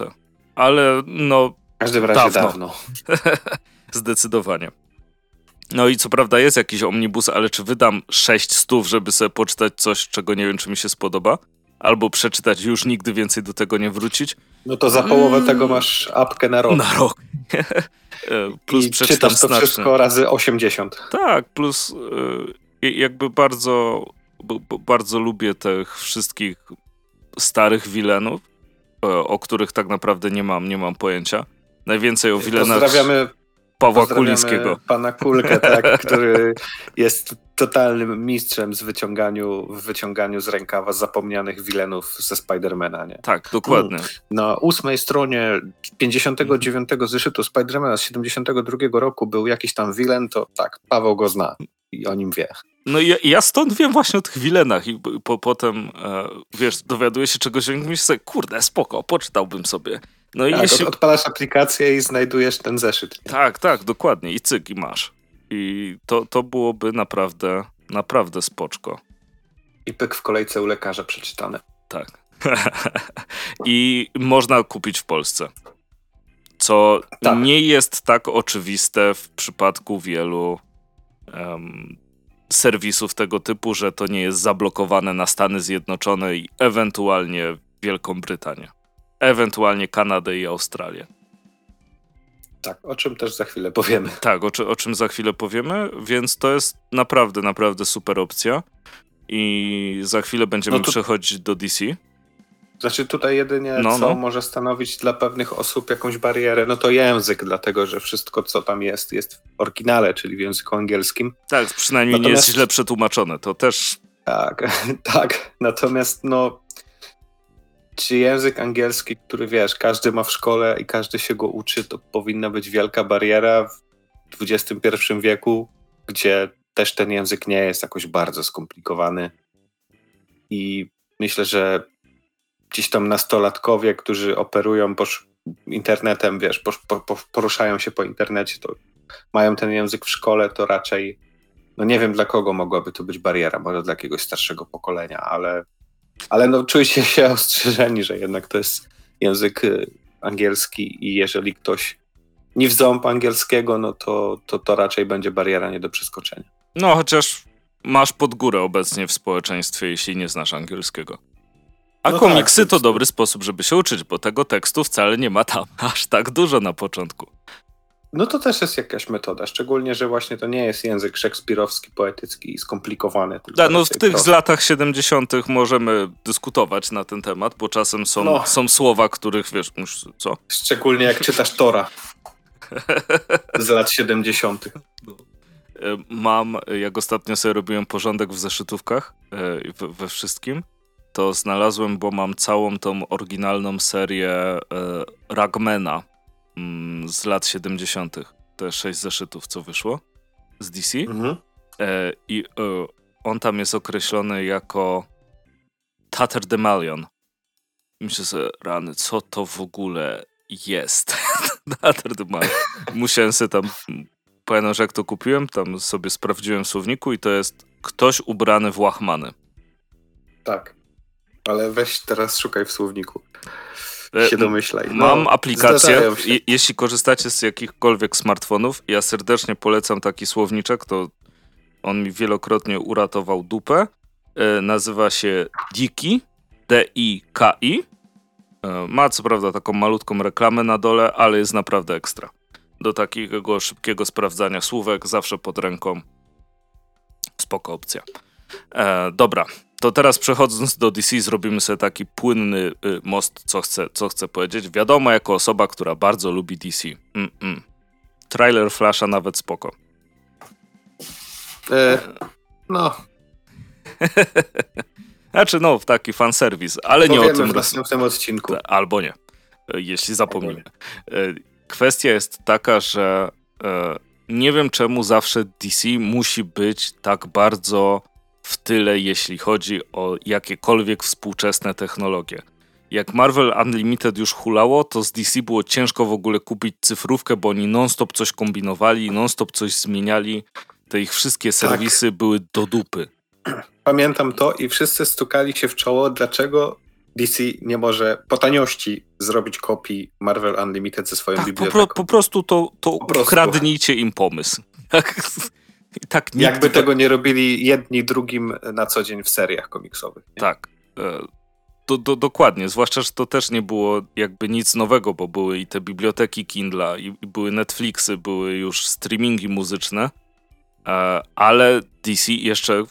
Ale no. W każdym razie dawno. dawno. Zdecydowanie. No i co prawda jest jakiś omnibus, ale czy wydam 6 stów, żeby sobie poczytać coś, czego nie wiem, czy mi się spodoba? Albo przeczytać już nigdy więcej do tego nie wrucić. No to za połowę mm. tego masz apkę na rok. Na rok. plus I czytasz to znacznie. wszystko razy 80. Tak, plus y, jakby bardzo, bardzo lubię tych wszystkich starych wilenów, o których tak naprawdę nie mam, nie mam pojęcia. Najwięcej o wilenach... Pozdrawiamy Pawła Kulińskiego. Pana Kulkę, tak, który jest totalnym mistrzem z wyciąganiu, w wyciąganiu z rękawa zapomnianych wilenów ze Spidermana, nie? Tak, dokładnie. Na ósmej stronie 59 zeszytu Spidermana z 72 roku był jakiś tam wilen, to tak, Paweł go zna i o nim wie. No ja, ja stąd wiem właśnie o tych wilenach i po, potem, e, wiesz, dowiaduję się czegoś i myślę kurde, spoko, poczytałbym sobie. No i tak, jeśli... odpalasz aplikację i znajdujesz ten zeszyt. Tak, tak, dokładnie. I cyk, i masz. I to, to byłoby naprawdę, naprawdę spoczko. I pyk w kolejce u lekarza przeczytane. Tak. I można kupić w Polsce. Co tak. nie jest tak oczywiste w przypadku wielu um, serwisów tego typu, że to nie jest zablokowane na Stany Zjednoczone i ewentualnie Wielką Brytanię ewentualnie Kanadę i Australię. Tak, o czym też za chwilę powiemy. Tak, o, o czym za chwilę powiemy, więc to jest naprawdę, naprawdę super opcja. I za chwilę będziemy no tu... przechodzić do DC. Znaczy tutaj jedynie no, co no. może stanowić dla pewnych osób jakąś barierę, no to język, dlatego że wszystko co tam jest jest w oryginale, czyli w języku angielskim. Tak, przynajmniej Natomiast... nie jest źle przetłumaczone, to też... Tak, tak. Natomiast no czy język angielski, który wiesz, każdy ma w szkole i każdy się go uczy, to powinna być wielka bariera w XXI wieku, gdzie też ten język nie jest jakoś bardzo skomplikowany. I myślę, że gdzieś tam nastolatkowie, którzy operują internetem, wiesz, po, po, poruszają się po internecie, to mają ten język w szkole, to raczej, no nie wiem dla kogo mogłaby to być bariera, może dla jakiegoś starszego pokolenia, ale, ale no czujcie się ostrzeżeni, że jednak to jest język y, angielski i jeżeli ktoś nie w ząb angielskiego, no to, to, to raczej będzie bariera nie do przeskoczenia. No, chociaż masz pod górę obecnie w społeczeństwie, jeśli nie znasz angielskiego. A no komiksy tak, to dobry sposób, żeby się uczyć, bo tego tekstu wcale nie ma tam aż tak dużo na początku. No to też jest jakaś metoda, szczególnie, że właśnie to nie jest język szekspirowski, poetycki i skomplikowany. Da, no w tych z latach 70. możemy dyskutować na ten temat, bo czasem są, no. są słowa, których wiesz, co? Szczególnie jak czytasz Tora z lat 70. No. E, mam, jak ostatnio sobie robiłem porządek w zeszytówkach, e, we wszystkim, to znalazłem, bo mam całą tą oryginalną serię e, Ragmana mm, z lat 70. Te sześć zeszytów, co wyszło z DC. Mhm. E, I e, on tam jest określony jako Tater Demalion. Myślę sobie, rany, co to w ogóle jest? Tater Demalion. Musiałem sobie tam, pamiętam, że jak to kupiłem, tam sobie sprawdziłem w słowniku i to jest ktoś ubrany w łachmany. Tak ale weź teraz szukaj w słowniku. E, się domyślaj. No, Mam aplikację. Je, jeśli korzystacie z jakichkolwiek smartfonów, ja serdecznie polecam taki słowniczek, to on mi wielokrotnie uratował dupę. E, nazywa się Diki, D-I-K-I. E, ma co prawda taką malutką reklamę na dole, ale jest naprawdę ekstra. Do takiego szybkiego sprawdzania słówek, zawsze pod ręką. Spoko opcja. E, dobra, to teraz przechodząc do DC, zrobimy sobie taki płynny y, most, co chcę, co chcę powiedzieć. Wiadomo, jako osoba, która bardzo lubi DC. Mm -mm. Trailer Flasha nawet spoko. E, no. znaczy, no, taki fanserwis, ale Powiemy nie o tym. w następnym odcinku. Albo nie, e, jeśli zapomnimy. E, kwestia jest taka, że e, nie wiem czemu zawsze DC musi być tak bardzo w tyle, jeśli chodzi o jakiekolwiek współczesne technologie. Jak Marvel Unlimited już hulało, to z DC było ciężko w ogóle kupić cyfrówkę, bo oni non-stop coś kombinowali, non-stop coś zmieniali. Te ich wszystkie tak. serwisy tak. były do dupy. Pamiętam to i wszyscy stukali się w czoło, dlaczego DC nie może po taniości zrobić kopii Marvel Unlimited ze swoją tak, biblioteką. Po, po, prostu to, to po prostu. kradnijcie im pomysł. tak Jakby tego nie robili jedni drugim na co dzień w seriach komiksowych. Nie? Tak. Do, e, do, dokładnie, zwłaszcza, że to też nie było jakby nic nowego, bo były i te biblioteki Kindla, i, i były Netflixy, były już streamingi muzyczne, e, ale DC jeszcze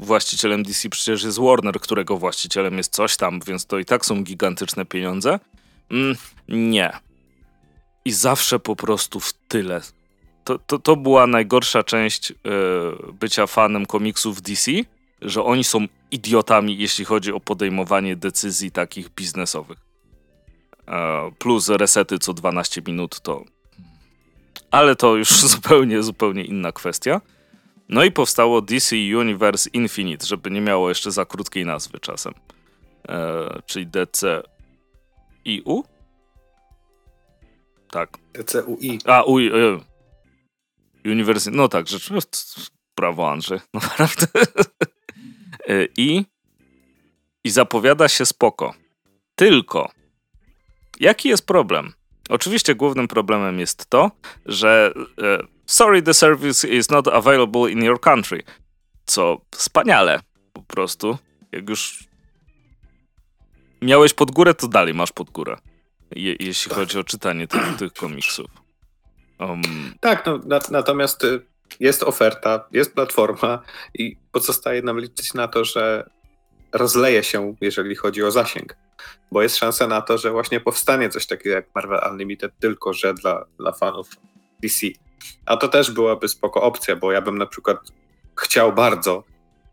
właścicielem DC przecież jest Warner, którego właścicielem jest coś tam, więc to i tak są gigantyczne pieniądze. Mm, nie. I zawsze po prostu w tyle to, to, to była najgorsza część y, bycia fanem komiksów DC, że oni są idiotami, jeśli chodzi o podejmowanie decyzji takich biznesowych. E, plus resety co 12 minut to. Ale to już zupełnie, zupełnie inna kwestia. No i powstało DC Universe Infinite, żeby nie miało jeszcze za krótkiej nazwy czasem. E, czyli DCIU? Tak. DCUI. A, UI. Uniwersytet, no tak, rzeczywiście, prawo Andrzej, naprawdę. E, I, I zapowiada się spoko. Tylko, jaki jest problem? Oczywiście głównym problemem jest to, że e, sorry, the service is not available in your country. Co wspaniale, po prostu. Jak już miałeś pod górę, to dalej masz pod górę. Je, jeśli tak. chodzi o czytanie tych, tych komiksów. Um... Tak, no, natomiast y, jest oferta, jest platforma i pozostaje nam liczyć na to, że rozleje się, jeżeli chodzi o zasięg. Bo jest szansa na to, że właśnie powstanie coś takiego jak Marvel Unlimited, tylko że dla, dla fanów DC. A to też byłaby spoko opcja, bo ja bym na przykład chciał bardzo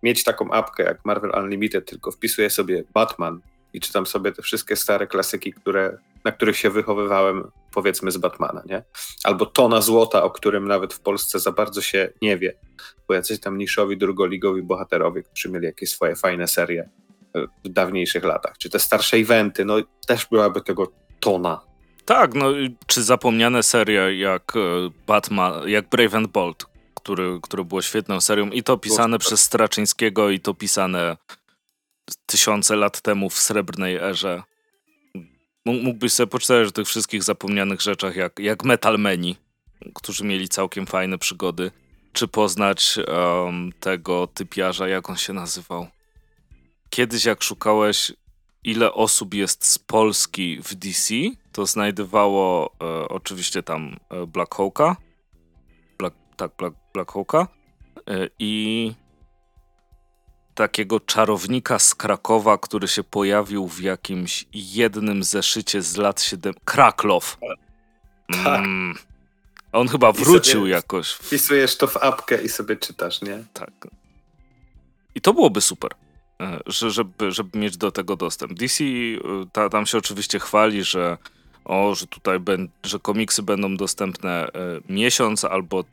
mieć taką apkę jak Marvel Unlimited, tylko wpisuję sobie Batman i czytam sobie te wszystkie stare klasyki, które, na których się wychowywałem, powiedzmy z Batmana, nie? Albo Tona Złota, o którym nawet w Polsce za bardzo się nie wie, bo jacyś tam niszowi, drugoligowi bohaterowie, którzy mieli jakieś swoje fajne serie e, w dawniejszych latach. Czy te starsze eventy, no też byłaby tego tona. Tak, no czy zapomniane serie jak e, Batman, jak Brave and Bold, który, który było świetną serią i to pisane przez Straczyńskiego i to pisane tysiące lat temu w srebrnej erze. Mógłbyś sobie poczytać o tych wszystkich zapomnianych rzeczach, jak, jak Metalmeni, którzy mieli całkiem fajne przygody. Czy poznać um, tego typiarza, jak on się nazywał? Kiedyś, jak szukałeś, ile osób jest z Polski w DC, to znajdowało e, oczywiście tam e, Black Hawka. Black, tak, Black, Black Hawka. E, I takiego czarownika z Krakowa, który się pojawił w jakimś jednym zeszycie z lat 7. Kraklow. Tak. Mm. On chyba wrócił jakoś. Wpisujesz to w apkę i sobie czytasz, nie? Tak. I to byłoby super, e, żeby, żeby mieć do tego dostęp. DC e, ta, tam się oczywiście chwali, że o, że tutaj ben, że komiksy będą dostępne e, miesiąc, albo e,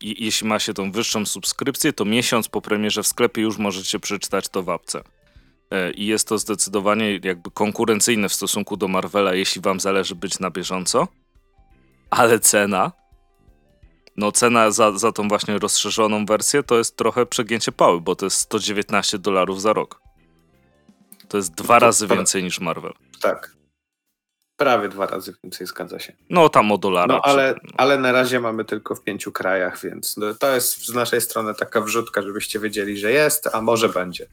jeśli ma się tą wyższą subskrypcję, to miesiąc po premierze w sklepie już możecie przeczytać to w apce. E, I jest to zdecydowanie jakby konkurencyjne w stosunku do Marvela, jeśli wam zależy być na bieżąco. Ale cena, no cena za, za tą właśnie rozszerzoną wersję to jest trochę przegięcie pały, bo to jest 119 dolarów za rok. To jest dwa razy więcej niż Marvel. Tak, Prawie dwa razy więcej, zgadza się. No tam o dolara. No ale, ale na razie mamy tylko w pięciu krajach, więc no, to jest z naszej strony taka wrzutka, żebyście wiedzieli, że jest, a może będzie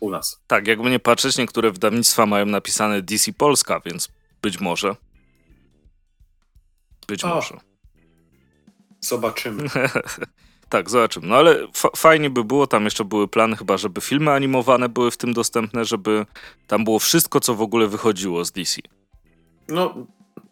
u nas. Tak, jakby nie patrzeć, niektóre wydawnictwa mają napisane DC Polska, więc być może. Być o. może. Zobaczymy. tak, zobaczymy. No ale fajnie by było, tam jeszcze były plany chyba, żeby filmy animowane były w tym dostępne, żeby tam było wszystko, co w ogóle wychodziło z DC. No,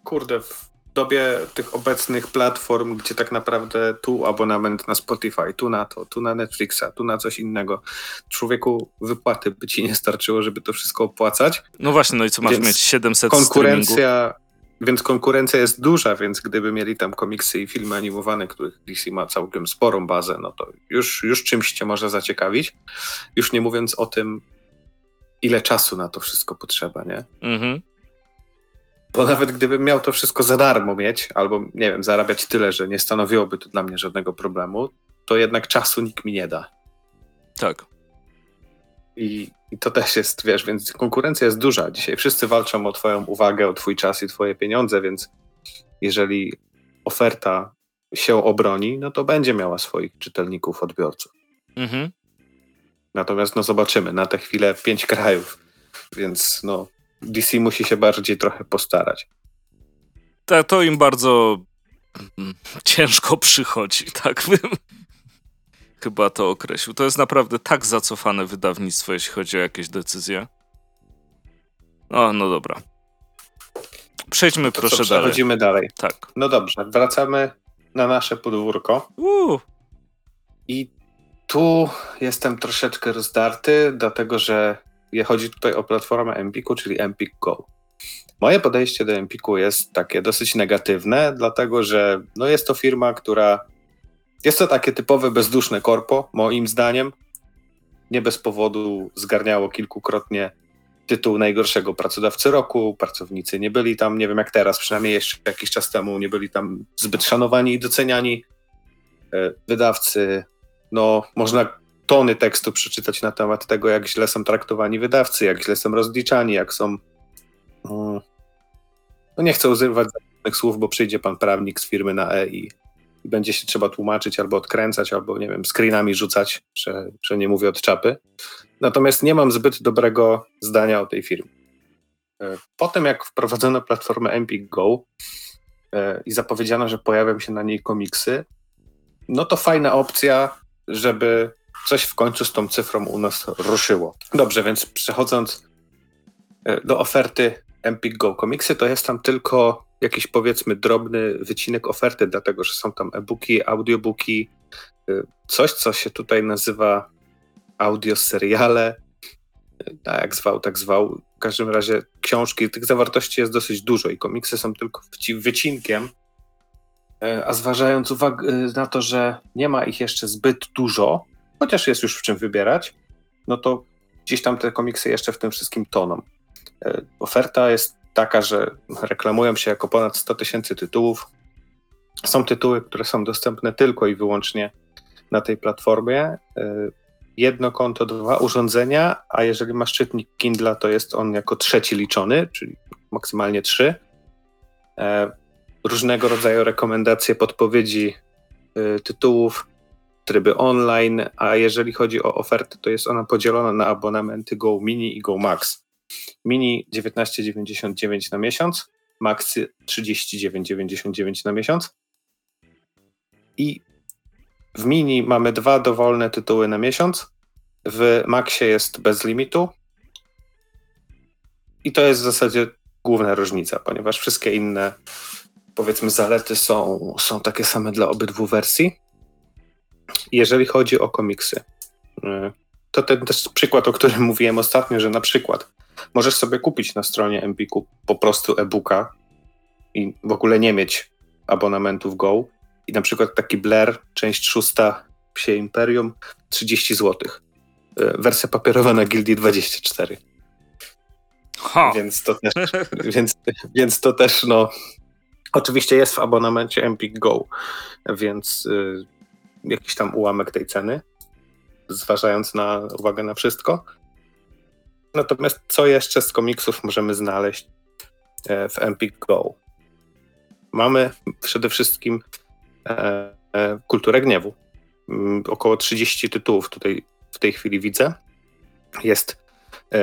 kurde, w dobie tych obecnych platform, gdzie tak naprawdę tu abonament na Spotify, tu na to, tu na Netflixa, tu na coś innego, człowieku wypłaty by ci nie starczyło, żeby to wszystko opłacać. No właśnie, no i co masz więc mieć 700 konkurencja, Więc konkurencja jest duża, więc gdyby mieli tam komiksy i filmy animowane, których DC ma całkiem sporą bazę, no to już, już czymś cię może zaciekawić. Już nie mówiąc o tym, ile czasu na to wszystko potrzeba, nie? Mhm. Bo nawet gdybym miał to wszystko za darmo mieć, albo nie wiem, zarabiać tyle, że nie stanowiłoby to dla mnie żadnego problemu, to jednak czasu nikt mi nie da. Tak. I, I, to też jest, wiesz, więc konkurencja jest duża. Dzisiaj wszyscy walczą o Twoją uwagę, o Twój czas i Twoje pieniądze, więc jeżeli oferta się obroni, no to będzie miała swoich czytelników, odbiorców. Mhm. Natomiast no zobaczymy, na tę chwilę pięć krajów, więc no DC musi się bardziej trochę postarać. Tak, to im bardzo mm, ciężko przychodzi, tak bym chyba to określił. To jest naprawdę tak zacofane wydawnictwo, jeśli chodzi o jakieś decyzje. O, no dobra. Przejdźmy to proszę co, dalej. Przechodzimy dalej. Tak. No dobrze, wracamy na nasze podwórko. Uh. I tu jestem troszeczkę rozdarty, dlatego że chodzi tutaj o platformę Empiku, czyli Empik Go. Moje podejście do Empiku jest takie dosyć negatywne, dlatego że no jest to firma, która jest to takie typowe bezduszne korpo, moim zdaniem. Nie bez powodu zgarniało kilkukrotnie tytuł najgorszego pracodawcy roku. Pracownicy nie byli tam, nie wiem jak teraz, przynajmniej jeszcze jakiś czas temu, nie byli tam zbyt szanowani i doceniani. E, wydawcy, no można tony tekstu przeczytać na temat tego, jak źle są traktowani wydawcy, jak źle są rozliczani, jak są. Mm, no nie chcę używać żadnych słów, bo przyjdzie pan prawnik z firmy na E i, i będzie się trzeba tłumaczyć albo odkręcać, albo nie wiem, screenami rzucać, że, że nie mówię od czapy. Natomiast nie mam zbyt dobrego zdania o tej firmie. E, po tym, jak wprowadzono platformę Empik Go, e, i zapowiedziano, że pojawią się na niej komiksy, no to fajna opcja, żeby coś w końcu z tą cyfrą u nas ruszyło. Dobrze, więc przechodząc e, do oferty Empik Go komiksy, to jest tam tylko jakiś powiedzmy drobny wycinek oferty, dlatego że są tam e-booki, audiobooki, e, coś, co się tutaj nazywa audio seriale, tak jak zwał, tak zwał. W każdym razie książki, tych zawartości jest dosyć dużo i komiksy są tylko wycinkiem. E, a zważając uwagę e, na to, że nie ma ich jeszcze zbyt dużo, chociaż jest już w czym wybierać, no to gdzieś tam te komiksy jeszcze w tym wszystkim toną. E, oferta jest taka, że reklamują się jako ponad 100 tysięcy tytułów. Są tytuły, które są dostępne tylko i wyłącznie na tej platformie jedno konto, dwa urządzenia, a jeżeli masz czytnik Kindle, to jest on jako trzeci liczony, czyli maksymalnie trzy. E, różnego rodzaju rekomendacje, podpowiedzi tytułów, tryby online, a jeżeli chodzi o ofertę, to jest ona podzielona na abonamenty Go Mini i Go Max. Mini 19,99 na miesiąc, Max 39,99 na miesiąc. I w mini mamy dwa dowolne tytuły na miesiąc. W Maxie jest bez limitu. I to jest w zasadzie główna różnica, ponieważ wszystkie inne, powiedzmy, zalety są, są takie same dla obydwu wersji. Jeżeli chodzi o komiksy, y, to ten też przykład, o którym mówiłem ostatnio, że na przykład możesz sobie kupić na stronie Empiku po prostu e-booka i w ogóle nie mieć abonamentu w Go, i na przykład taki Blair, część szósta Psie Imperium, 30 zł. E, wersja papierowa na Gildii 24. Ha. Więc to też, więc, więc to też, no, oczywiście jest w abonamencie Empik Go, więc y, jakiś tam ułamek tej ceny, zważając na uwagę na wszystko. Natomiast co jeszcze z komiksów możemy znaleźć e, w Empik Go? Mamy przede wszystkim E, e, kulturę gniewu. Mm, około 30 tytułów tutaj w tej chwili widzę. Jest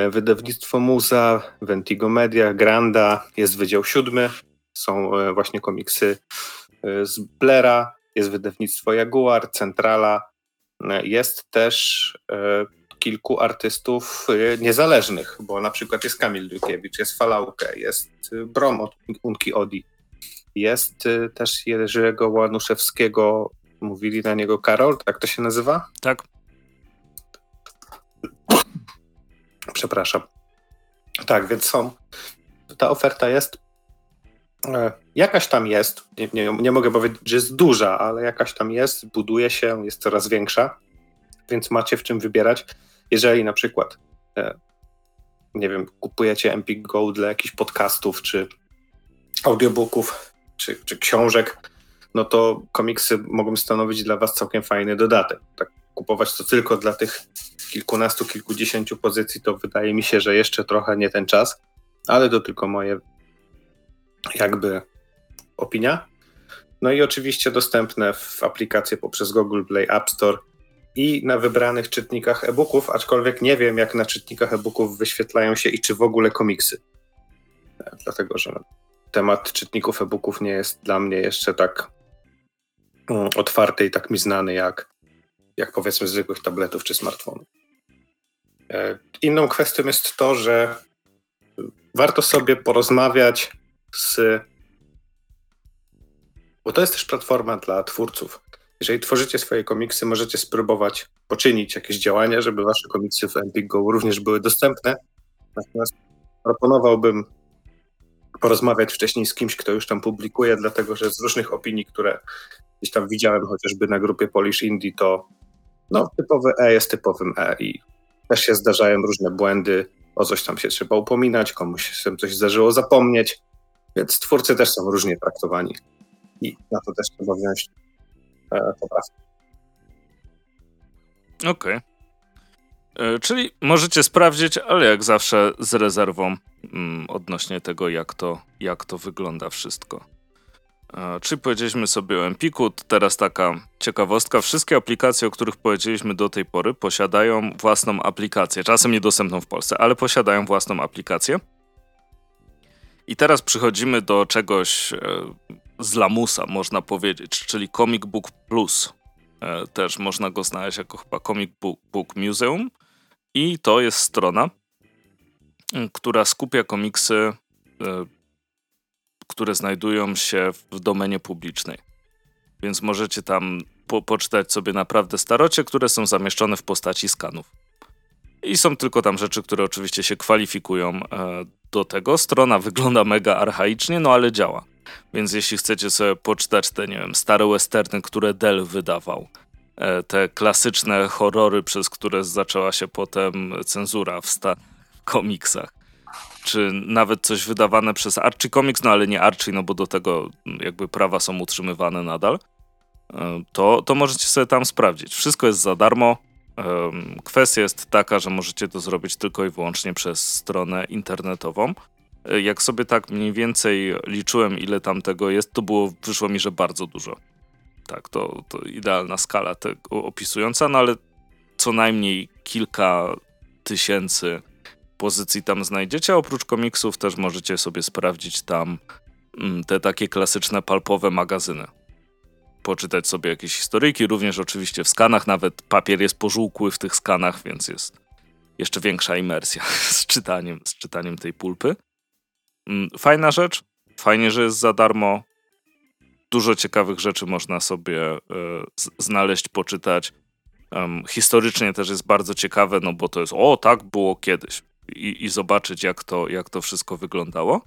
wydawnictwo Muza, Ventigo Media, Granda, jest Wydział Siódmy, są właśnie komiksy z Blera, jest wydawnictwo Jaguar, Centrala, jest też kilku artystów niezależnych, bo na przykład jest Kamil Dukiewicz, jest Falauke, jest Brom od Unki Odi, jest też Jerzego Łanuszewskiego, mówili na niego Karol, tak to się nazywa? Tak. Przepraszam. Tak, więc są. Ta oferta jest. Jakaś tam jest. Nie, nie, nie mogę powiedzieć, że jest duża, ale jakaś tam jest, buduje się, jest coraz większa, więc macie w czym wybierać. Jeżeli na przykład, e, nie wiem, kupujecie Empik Go dla jakichś podcastów czy audiobooków, czy, czy książek, no to komiksy mogą stanowić dla Was całkiem fajny dodatek. Tak kupować to tylko dla tych kilkunastu, kilkudziesięciu pozycji, to wydaje mi się, że jeszcze trochę nie ten czas, ale to tylko moje jakby opinia. No i oczywiście dostępne w aplikacji poprzez Google Play App Store i na wybranych czytnikach e-booków, aczkolwiek nie wiem, jak na czytnikach e-booków wyświetlają się i czy w ogóle komiksy. Dlatego, że temat czytników e-booków nie jest dla mnie jeszcze tak mm, otwarty i tak mi znany jak, jak powiedzmy zwykłych tabletów czy smartfonów. E, inną kwestią jest to, że warto sobie porozmawiać z. Bo to jest też platforma dla twórców. Jeżeli tworzycie swoje komiksy, możecie spróbować poczynić jakieś działania, żeby wasze komiksy w Go również były dostępne. Natomiast proponowałbym porozmawiać wcześniej z kimś, kto już tam publikuje, dlatego że z różnych opinii, które gdzieś tam widziałem, chociażby na grupie Polish Indie, to no, typowy E jest typowym E i też się zdarzają różne błędy, o coś tam się trzeba upominać, komuś się coś zdarzyło zapomnieć, więc twórcy też są różnie traktowani i na to też trzeba wziąć e, poprawkę. Okej. Okay. E, czyli możecie sprawdzić, ale jak zawsze z rezerwą mm, odnośnie tego, jak to, jak to wygląda wszystko. E, czyli powiedzieliśmy sobie o Empiku, teraz taka ciekawostka. Wszystkie aplikacje, o których powiedzieliśmy do tej pory, posiadają własną aplikację. Czasem niedostępną w Polsce, ale posiadają własną aplikację. I teraz przychodzimy do czegoś e, z lamusa, można powiedzieć, czyli Comic Book Plus. E, też można go znaleźć jako chyba Comic Book, Museum. I to jest strona, która skupia komiksy, e, które znajdują się w domenie publicznej. Więc możecie tam po poczytać sobie naprawdę starocie, które są zamieszczone w postaci skanów. I są tylko tam rzeczy, które oczywiście się kwalifikują e, do tego. Strona wygląda mega archaicznie, no ale działa. Więc jeśli chcecie sobie poczytać te, nie wiem, stare westerny, które Dell wydawał, e, te klasyczne horrory, przez które zaczęła się potem cenzura w sta- komiksach, czy nawet coś wydawane przez Archie Comics, no ale nie Archie, no bo do tego jakby prawa są utrzymywane nadal, e, to, to możecie sobie tam sprawdzić. Wszystko jest za darmo. Kwestia jest taka, że możecie to zrobić tylko i wyłącznie przez stronę internetową. Jak sobie tak mniej więcej liczyłem, ile tam tego jest, to było, wyszło mi, że bardzo dużo. Tak, to, to idealna skala tego opisująca, no ale co najmniej kilka tysięcy pozycji tam znajdziecie. Oprócz komiksów też możecie sobie sprawdzić tam mm, te takie klasyczne palpowe magazyny. Poczytać sobie jakieś historyjki, również oczywiście w skanach, nawet papier jest pożółkły w tych skanach, więc jest jeszcze większa imersja z czytaniem, z czytaniem tej pulpy. Mm, fajna rzecz, fajnie, że jest za darmo. Dużo ciekawych rzeczy można sobie y, znaleźć, poczytać. Historycznie też jest bardzo ciekawe, no bo to jest, o tak było kiedyś i, i zobaczyć, jak to, jak to wszystko wyglądało.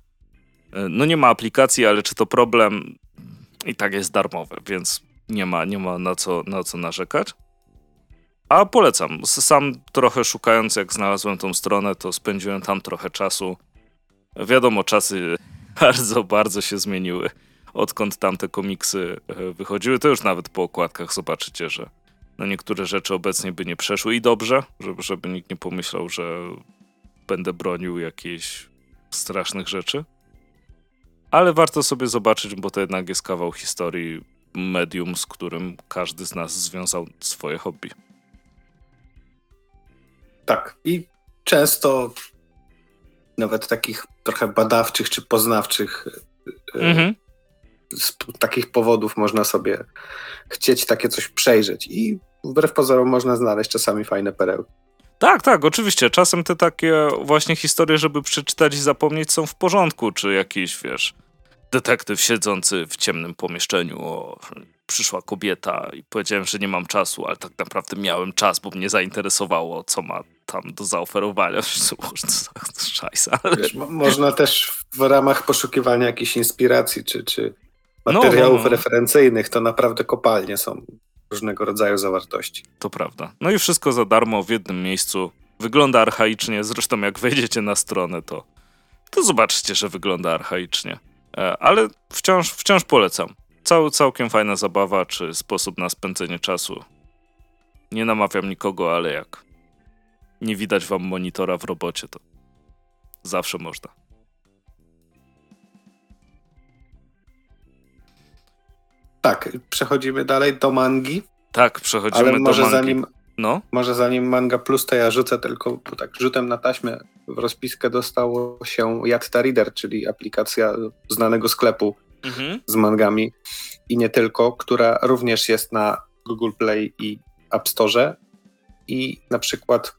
E, no nie ma aplikacji, ale czy to problem? I tak jest darmowe, więc nie ma, nie ma na, co, na co narzekać. A polecam. Sam trochę szukając, jak znalazłem tą stronę, to spędziłem tam trochę czasu. Wiadomo, czasy bardzo, bardzo się zmieniły. Odkąd tamte komiksy e, wychodziły, to już nawet po okładkach zobaczycie, że no niektóre rzeczy obecnie by nie przeszły i dobrze, żeby, żeby nikt nie pomyślał, że będę bronił jakichś strasznych rzeczy. Ale warto sobie zobaczyć, bo to jednak jest kawał historii, medium, z którym każdy z nas związał swoje hobby. Tak. I często nawet takich trochę badawczych czy poznawczych e, mhm. z takich powodów można sobie chcieć takie coś przejrzeć i wbrew pozorom można znaleźć czasami fajne perełki. Tak, tak, oczywiście. Czasem te takie właśnie historie, żeby przeczytać i zapomnieć, są w porządku, czy jakiś, wiesz, detektyw siedzący w ciemnym pomieszczeniu, o, przyszła kobieta i powiedziałem, że nie mam czasu, ale tak naprawdę miałem czas, bo mnie zainteresowało, co ma tam do zaoferowania. Szajsa. Wiesz, można też w ramach poszukiwania jakiejś inspiracji, czy, czy materiałów no, no, no. referencyjnych, to naprawdę kopalnie są różnego rodzaju zawartości. To prawda. No i wszystko za darmo w jednym miejscu. Wygląda archaicznie, zresztą jak wejdziecie na stronę, to, to zobaczycie, że wygląda archaicznie. E, ale wciąż, wciąż polecam. Cał, całkiem fajna zabawa, czy sposób na spędzenie czasu. Nie namawiam nikogo, ale jak nie widać wam monitora w robocie, to zawsze można. Tak, przechodzimy dalej do mangi. Tak, przechodzimy Ale może do mangi. Zanim, no? Może zanim manga plus, to ja rzucę tylko tak rzutem na taśmę. W rozpiskę dostało się Yatta Reader, czyli aplikacja znanego sklepu mhm. z mangami i nie tylko, która również jest na Google Play i App Store. I na przykład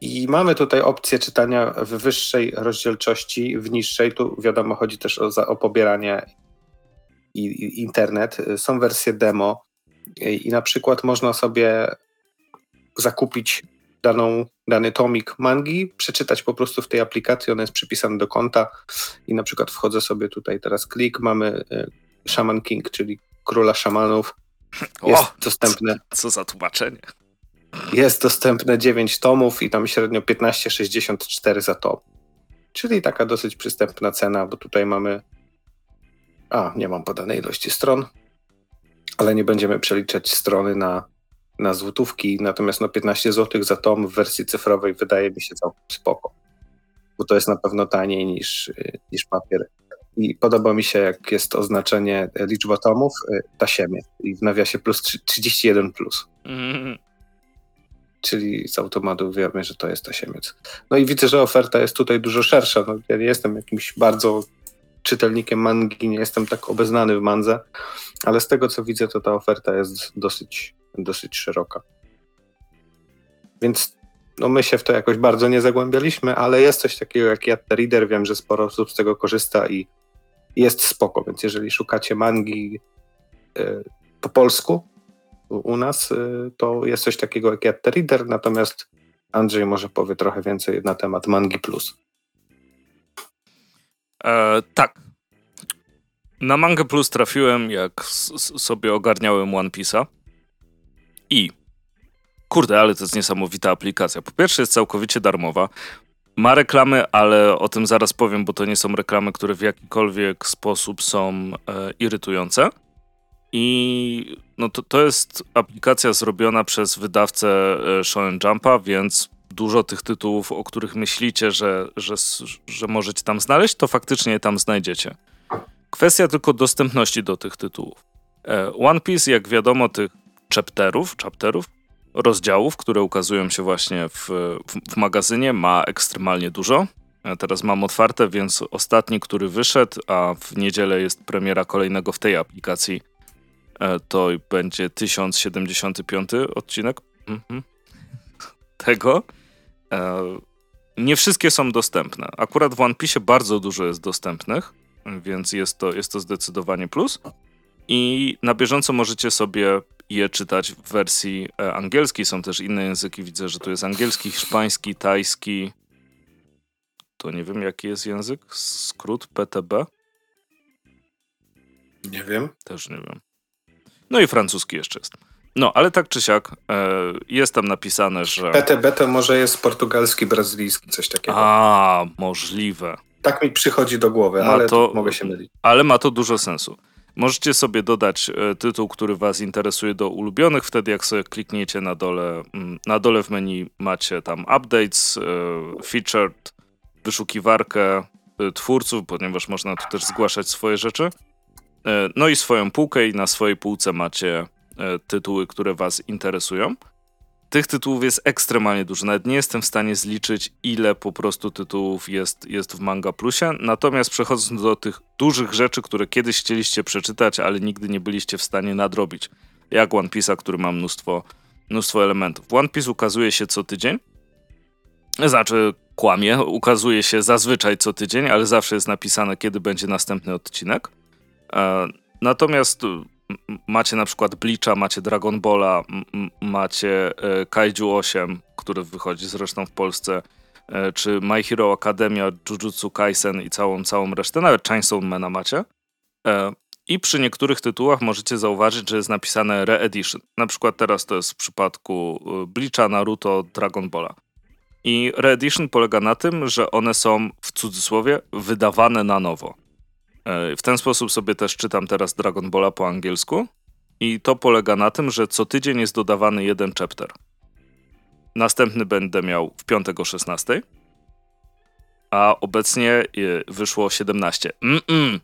i mamy tutaj opcję czytania w wyższej rozdzielczości, w niższej. Tu wiadomo, chodzi też o, o pobieranie i, i internet. Są wersje demo i, i na przykład można sobie zakupić daną, dany tomik mangi, przeczytać po prostu w tej aplikacji, on jest przypisany do konta i na przykład wchodzę sobie tutaj teraz klik, mamy y, Shaman King, czyli króla szamanów. Jest o, dostępne. Co, co za tłumaczenie. Jest dostępne 9 tomów i tam średnio 15,64 za tom. Czyli taka dosyć przystępna cena, bo tutaj mamy. A, nie mam podanej ilości stron, ale nie będziemy przeliczać strony na, na złotówki. Natomiast no 15 zł za tom w wersji cyfrowej wydaje mi się całkiem spoko, bo to jest na pewno taniej niż, niż papier. I podoba mi się, jak jest oznaczenie liczba tomów, y, tasiemie i w nawiasie plus 31 plus. Mm. Czyli z automatu wiemy, że to jest tasiemiec. No i widzę, że oferta jest tutaj dużo szersza. No, ja nie jestem jakimś bardzo czytelnikiem mangi, nie jestem tak obeznany w mandze, ale z tego co widzę, to ta oferta jest dosyć, dosyć szeroka. Więc no my się w to jakoś bardzo nie zagłębialiśmy, ale jest coś takiego jak Yat Reader, wiem, że sporo osób z tego korzysta i jest spoko, więc jeżeli szukacie mangi y, po polsku u nas, y, to jest coś takiego jak Yat Reader, natomiast Andrzej może powie trochę więcej na temat Mangi Plus. E, tak. Na Manga Plus trafiłem, jak sobie ogarniałem One Piece'a i kurde, ale to jest niesamowita aplikacja. Po pierwsze jest całkowicie darmowa. Ma reklamy, ale o tym zaraz powiem, bo to nie są reklamy, które w jakikolwiek sposób są e, irytujące. I no to, to jest aplikacja zrobiona przez wydawcę e, Shonen Jumpa, więc dużo tych tytułów, o których myślicie, że, że, że możecie tam znaleźć, to faktycznie tam znajdziecie. Kwestia tylko dostępności do tych tytułów. E, One Piece, jak wiadomo, tych chapterów, chapterów, rozdziałów, które ukazują się właśnie w, w, w magazynie, ma ekstremalnie dużo. Ja teraz mam otwarte, więc ostatni, który wyszedł, a w niedzielę jest premiera kolejnego w tej aplikacji, e, to będzie 1075 odcinek mhm. tego. E, nie wszystkie są dostępne. Akurat w One Piece bardzo dużo jest dostępnych, więc jest to, jest to zdecydowanie plus. I na bieżąco możecie sobie je czytać w wersji e, angielskiej. Są też inne języki. Widzę, że tu jest angielski, hiszpański, tajski. To nie wiem, jaki jest język. Skrót PTB. Nie wiem. Też nie wiem. No i francuski jeszcze jest. No, ale tak czy siak e, jest tam napisane, że... PTB to może jest portugalski, brazylijski, coś takiego. A, możliwe. Tak mi przychodzi do głowy, ale to, mogę się mylić. Ale ma to dużo sensu. Możecie sobie dodać e, tytuł, który Was interesuje do ulubionych. Wtedy, jak sobie klikniecie na dole, mm, na dole w menu, macie tam updates, e, featured, wyszukiwarkę twórców, ponieważ można tu też zgłaszać swoje rzeczy. No i swoją półkę, i na swojej półce macie tytuły, które Was interesują. Tych tytułów jest ekstremalnie dużo. Nawet nie jestem w stanie zliczyć, ile po prostu tytułów jest, jest w Manga Plusie. Natomiast przechodząc do tych dużych rzeczy, które kiedyś chcieliście przeczytać, ale nigdy nie byliście w stanie nadrobić. Jak One Piece'a, który ma mnóstwo, mnóstwo elementów. One Piece ukazuje się co tydzień. Znaczy, kłamie, ukazuje się zazwyczaj co tydzień, ale zawsze jest napisane, kiedy będzie następny odcinek. E, natomiast macie na przykład Bleacha, macie Dragon Balla, macie e, Kaiju 8, który wychodzi zresztą w Polsce, e, czy My Hero Academia, Jujutsu Kaisen i całą, całą resztę, nawet Chainsaw Mana macie. I przy niektórych tytułach możecie zauważyć, że jest napisane Re-Edition. Na przykład teraz to jest w przypadku Bleacha, Naruto, Dragon Balla. I Re-Edition polega na tym, że one są w cudzysłowie wydawane na nowo. E, w ten sposób sobie też czytam teraz Dragon Balla po angielsku i to polega na tym, że co tydzień jest dodawany jeden chapter. Następny będę miał w piątek o 16, a obecnie e, wyszło 17. Mm-mm.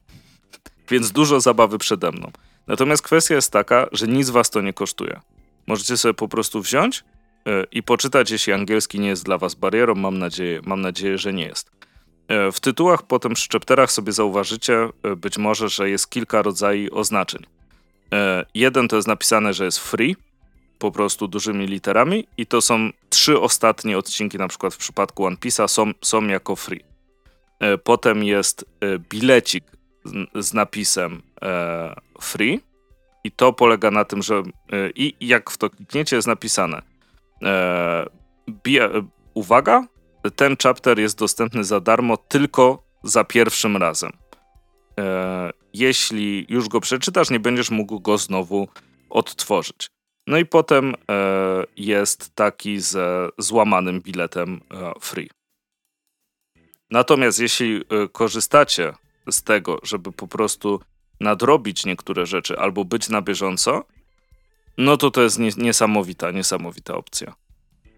Więc dużo zabawy przede mną. Natomiast kwestia jest taka, że nic was to nie kosztuje. Możecie sobie po prostu wziąć e, i poczytać, jeśli angielski nie jest dla was barierą. Mam nadzieję, mam nadzieję że nie jest. E, w tytułach, potem w chapterach sobie zauważycie e, być może, że jest kilka rodzajów oznaczeń. E, jeden to jest napisane, że jest free, po prostu dużymi literami i to są trzy ostatnie odcinki, na przykład w przypadku One Piece'a są, są jako free. Potem jest bilecik z napisem free i to polega na tym, że i jak w to klikniecie jest napisane uwaga, ten chapter jest dostępny za darmo tylko za pierwszym razem. E, jeśli już go przeczytasz, nie będziesz mógł go znowu odtworzyć. No i potem e, jest taki ze złamanym biletem e, free. Natomiast jeśli korzystacie z tego, żeby po prostu nadrobić niektóre rzeczy albo być na bieżąco, no to to jest niesamowita, niesamowita opcja.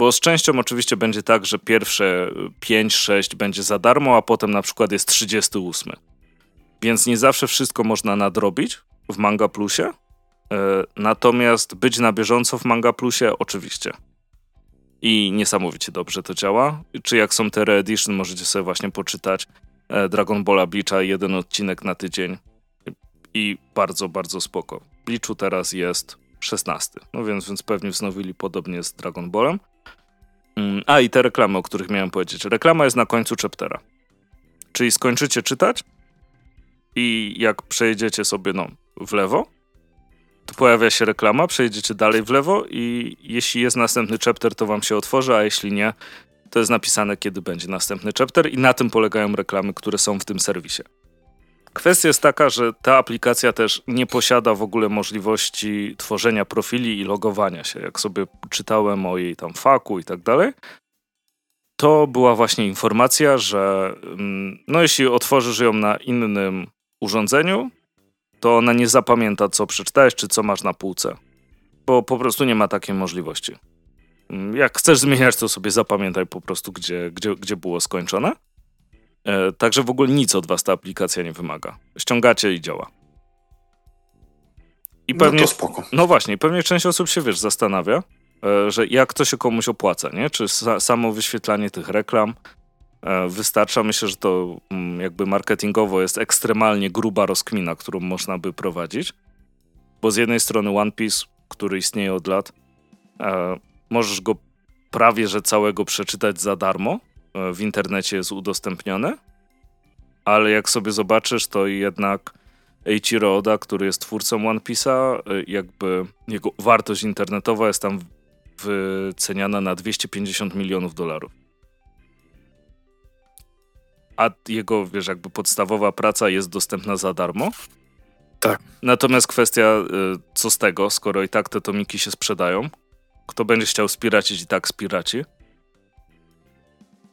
Bo z częścią oczywiście będzie tak, że pierwsze 5-6 będzie za darmo, a potem na przykład jest 38. Więc nie zawsze wszystko można nadrobić w Manga Plusie. E, natomiast być na bieżąco w Manga Plusie oczywiście. i niesamowicie dobrze to działa. Czy jak są te re-edition, możecie sobie właśnie poczytać e, Dragon Balla Bleacha, jeden odcinek na tydzień i bardzo, bardzo spoko. Bleachu teraz jest 16, no więc, więc pewnie wznowili podobnie z Dragon Ballem. Mm, a i te reklamy, o których miałem powiedzieć. Reklama jest na końcu chaptera. Czyli skończycie czytać i jak przejdziecie sobie no, w lewo, to pojawia się reklama, przejdziecie dalej w lewo i jeśli jest następny chapter, to wam się otworzy, a jeśli nie, to jest napisane, kiedy będzie następny chapter i na tym polegają reklamy, które są w tym serwisie. Kwestia jest taka, że ta aplikacja też nie posiada w ogóle możliwości tworzenia profili i logowania się. Jak sobie czytałem o jej tam faku i tak dalej, to była właśnie informacja, że mm, no jeśli otworzysz ją na innym urządzeniu, to ona nie zapamięta, co przeczytałeś, czy co masz na półce. Bo po prostu nie ma takiej możliwości. Mm, jak chcesz zmieniać, to sobie zapamiętaj po prostu, gdzie, gdzie, gdzie było skończone. E, także w ogóle nic od was ta aplikacja nie wymaga. Ściągacie i działa. I pewnie, no to spoko. No właśnie, pewnie część osób się, wiesz, zastanawia, e, że jak to się komuś opłaca, nie? Czy sa samo wyświetlanie tych reklam e, wystarcza? Myślę, że to mm, jakby marketingowo jest ekstremalnie gruba rozkmina, którą można by prowadzić. Bo z jednej strony One Piece, który istnieje od lat, możesz go prawie że całego przeczytać za darmo, w internecie jest udostępnione, ale jak sobie zobaczysz, to jednak Eiichiro Oda, który jest twórcą One Piece'a, e, jakby jego wartość internetowa jest tam wyceniana na 250 milionów dolarów. A jego, wiesz, jakby podstawowa praca jest dostępna za darmo. Tak. Natomiast kwestia, e, co z tego, skoro i tak te tomiki się sprzedają, kto będzie chciał spiracić i tak spiraci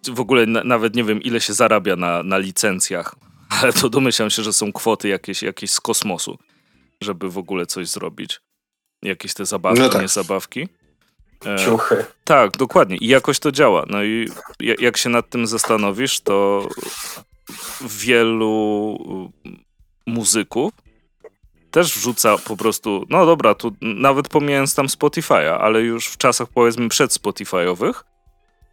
w ogóle na, nawet nie wiem, ile się zarabia na, na licencjach, ale to domyślam się, że są kwoty jakieś, jakieś z kosmosu, żeby w ogóle coś zrobić. Jakieś te zabawki, no tak. nie zabawki. E, Ciuchy. tak, dokładnie. I jakoś to działa. No i jak się nad tym zastanowisz, to wielu muzyków też wrzuca po prostu, no dobra, tu nawet pomijając tam Spotify'a, ale już w czasach powiedzmy przed Spotify'owych,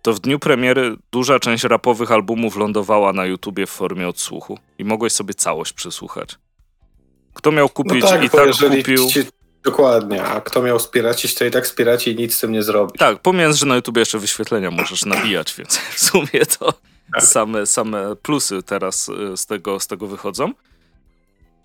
to w dniu premiery duża część rapowych albumów lądowała na YouTubie w formie odsłuchu i mogłeś sobie całość przesłuchać. Kto miał kupić no tak, i tak kupił... Ci, dokładnie, a kto miał wspieracić, to i tak wspieraci i nic z tym nie zrobi. Tak, pomijając, że na YouTubie jeszcze wyświetlenia możesz nabijać, więc w sumie to tak. same, same plusy teraz y, z tego, z tego wychodzą.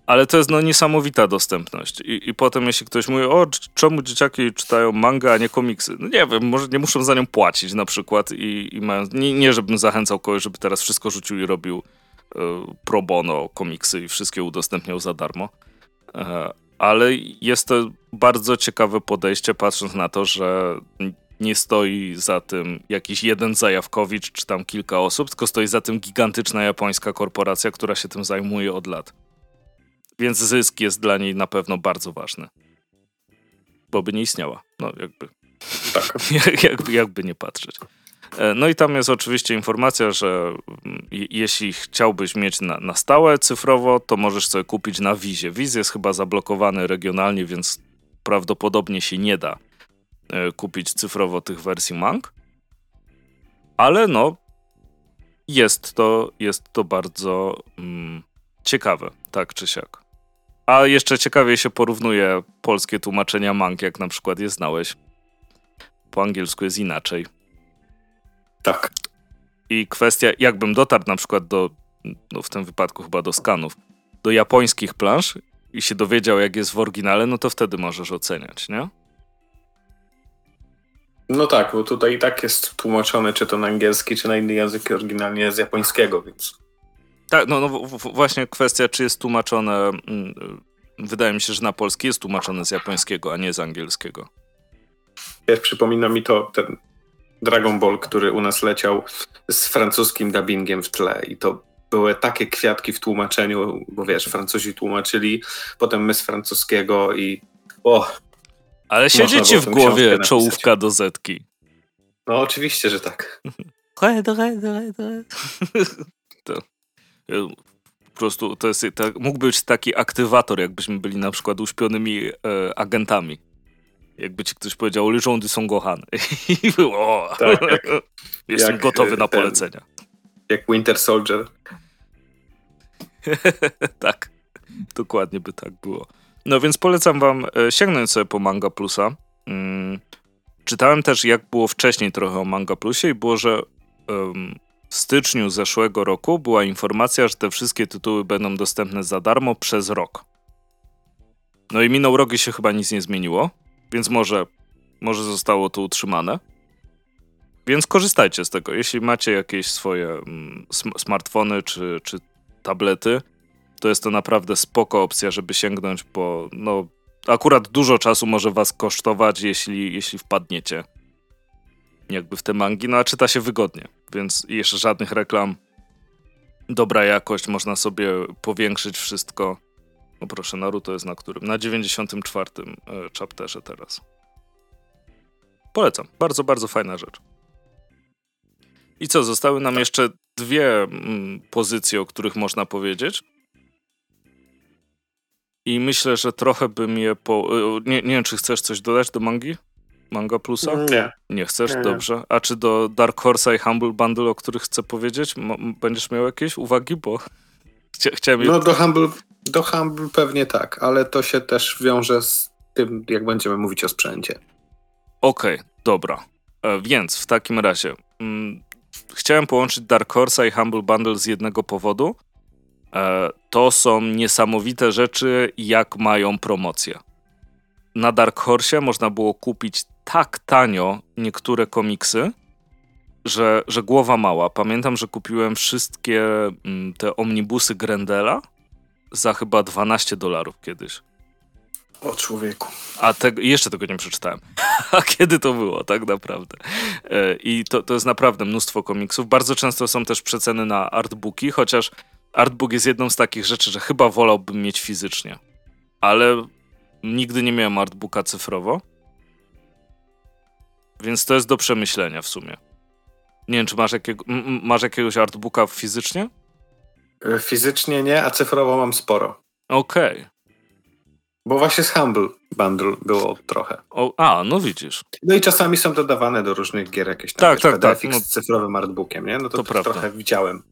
Ale to jest no niesamowita dostępność. I, I potem jeśli ktoś mówi, o czemu dzieciaki czytają manga, a nie komiksy? No nie wiem, może nie muszą za nią płacić na przykład i, i mają, nie, nie żebym zachęcał kogoś, żeby teraz wszystko rzucił i robił y, pro bono komiksy i wszystkie udostępniał za darmo. Y, ale jest to bardzo ciekawe podejście, patrząc na to, że nie stoi za tym jakiś jeden Zajawkowicz czy tam kilka osób, tylko stoi za tym gigantyczna japońska korporacja, która się tym zajmuje od lat. Więc zysk jest dla niej na pewno bardzo ważny. Bo by nie istniała. No jakby. Tak. jakby, jakby nie patrzeć. E, no i tam jest oczywiście informacja, że mm, jeśli chciałbyś mieć na, na stałe cyfrowo, to możesz sobie kupić na Wizie. Wiz jest chyba zablokowany regionalnie, więc prawdopodobnie się nie da e, kupić cyfrowo tych wersji Mang. Ale no, jest to, jest to bardzo mm, ciekawe, tak czy siak. A jeszcze ciekawie się porównuje polskie tłumaczenia mang, jak na przykład je znałeś. Po angielsku jest inaczej. Tak. I kwestia, jakbym dotarł na przykład do, no w tym wypadku chyba do skanów, do japońskich plansz i się dowiedział, jak jest w oryginale, no to wtedy możesz oceniać, nie? No tak, bo tutaj i tak jest tłumaczone, czy to na angielski, czy na inny język oryginalnie z japońskiego, więc tak, no, no właśnie kwestia, czy jest tłumaczone. Mm, wydaje mi się, że na polski jest tłumaczone z japońskiego, a nie z angielskiego. Wiesz, przypomina mi to ten Dragon Ball, który u nas leciał z francuskim dubbingiem w tle i to były takie kwiatki w tłumaczeniu, bo wiesz, Francuzi tłumaczyli, potem my z francuskiego i o. Ale siedzi ci w głowie czołówka do Zetki. No oczywiście, że tak. to. Po prostu to jest, mógł być taki aktywator, jakbyśmy byli na przykład uśpionymi e, agentami. Jakby ci ktoś powiedział du Son Gohan. I było, tak, jak, jestem jak, gotowy na ten, polecenia. Jak Winter Soldier. tak, dokładnie by tak było. No więc polecam wam e, sięgnąć sobie po Manga Plusa. Hmm. Czytałem też, jak było wcześniej trochę o Manga Plusie i było, że um, w styczniu zeszłego roku była informacja, że te wszystkie tytuły będą dostępne za darmo przez rok. No i minął rok i się chyba nic nie zmieniło, więc może, może zostało to utrzymane. Więc korzystajcie z tego. Jeśli macie jakieś swoje mm, smartfony czy, czy tablety, to jest to naprawdę spoko opcja, żeby sięgnąć, bo no, akurat dużo czasu może was kosztować, jeśli, jeśli wpadniecie jakby w te mangi, no a czyta się wygodnie, więc jeszcze żadnych reklam. Dobra jakość, można sobie powiększyć wszystko. No proszę, Naruto jest na którym? Na 94 e, chapterze teraz. Polecam. Bardzo, bardzo fajna rzecz. I co, zostały nam jeszcze dwie mm, pozycje, o których można powiedzieć. I myślę, że trochę bym je po... E, nie, nie wiem, czy chcesz coś dodać do mangi? Manga Plusa? Nie. Nie chcesz? Nie. Dobrze. A czy do Dark Horse i Humble Bundle, o których chcę powiedzieć, będziesz miał jakieś uwagi? Bo Chcia chciałem... No do Humble, do Humble pewnie tak, ale to się też wiąże z tym, jak będziemy mówić o sprzęcie. Okej, okay, dobra. E, więc w takim razie mm, chciałem połączyć Dark Horse i Humble Bundle z jednego powodu. E, to są niesamowite rzeczy, jak mają promocję. Na Dark Horse można było kupić tak tanio niektóre komiksy, że, że głowa mała. Pamiętam, że kupiłem wszystkie mm, te omnibusy Grendela za chyba 12 dolarów kiedyś. O człowieku. A tego, jeszcze tego nie przeczytałem. A kiedy to było, tak naprawdę? E, I to, to jest naprawdę mnóstwo komiksów. Bardzo często są też przeceny na artbooki, chociaż artbook jest jedną z takich rzeczy, że chyba wolałbym mieć fizycznie. Ale nigdy nie miałem artbooka cyfrowo. Więc to jest do przemyślenia w sumie. Nie wiem, czy masz, jakiego, masz jakiegoś artbooka fizycznie? E, fizycznie nie, a cyfrowo mam sporo. Okej. Okay. Bo właśnie z Humble Bundle było trochę. O, a, no widzisz. No i czasami są dodawane do różnych gier jakieś tam tak, tak, tak. No, z cyfrowym artbookiem, nie? No to, to trochę widziałem.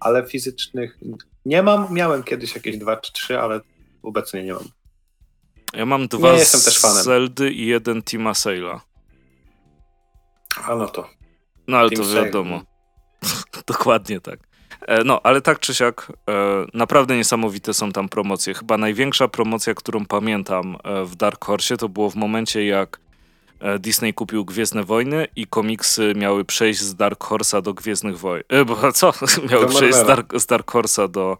Ale fizycznych nie mam. Miałem kiedyś jakieś dwa czy trzy, ale obecnie nie mam. Ja mam dwa nie jestem też fanem. Zeldy i jeden Tima Sale'a. A no to. No ale Team to wiadomo. Dokładnie tak. E, no, ale tak czy siak, e, naprawdę niesamowite są tam promocje. Chyba największa promocja, którą pamiętam e, w Dark Horse, to było w momencie, jak Disney kupił Gwiezdne Wojny i komiksy miały przejść z Dark Horse'a do Gwiezdnych Wojen. bo co? miały przejść z Dark, z Dark Horse'a do,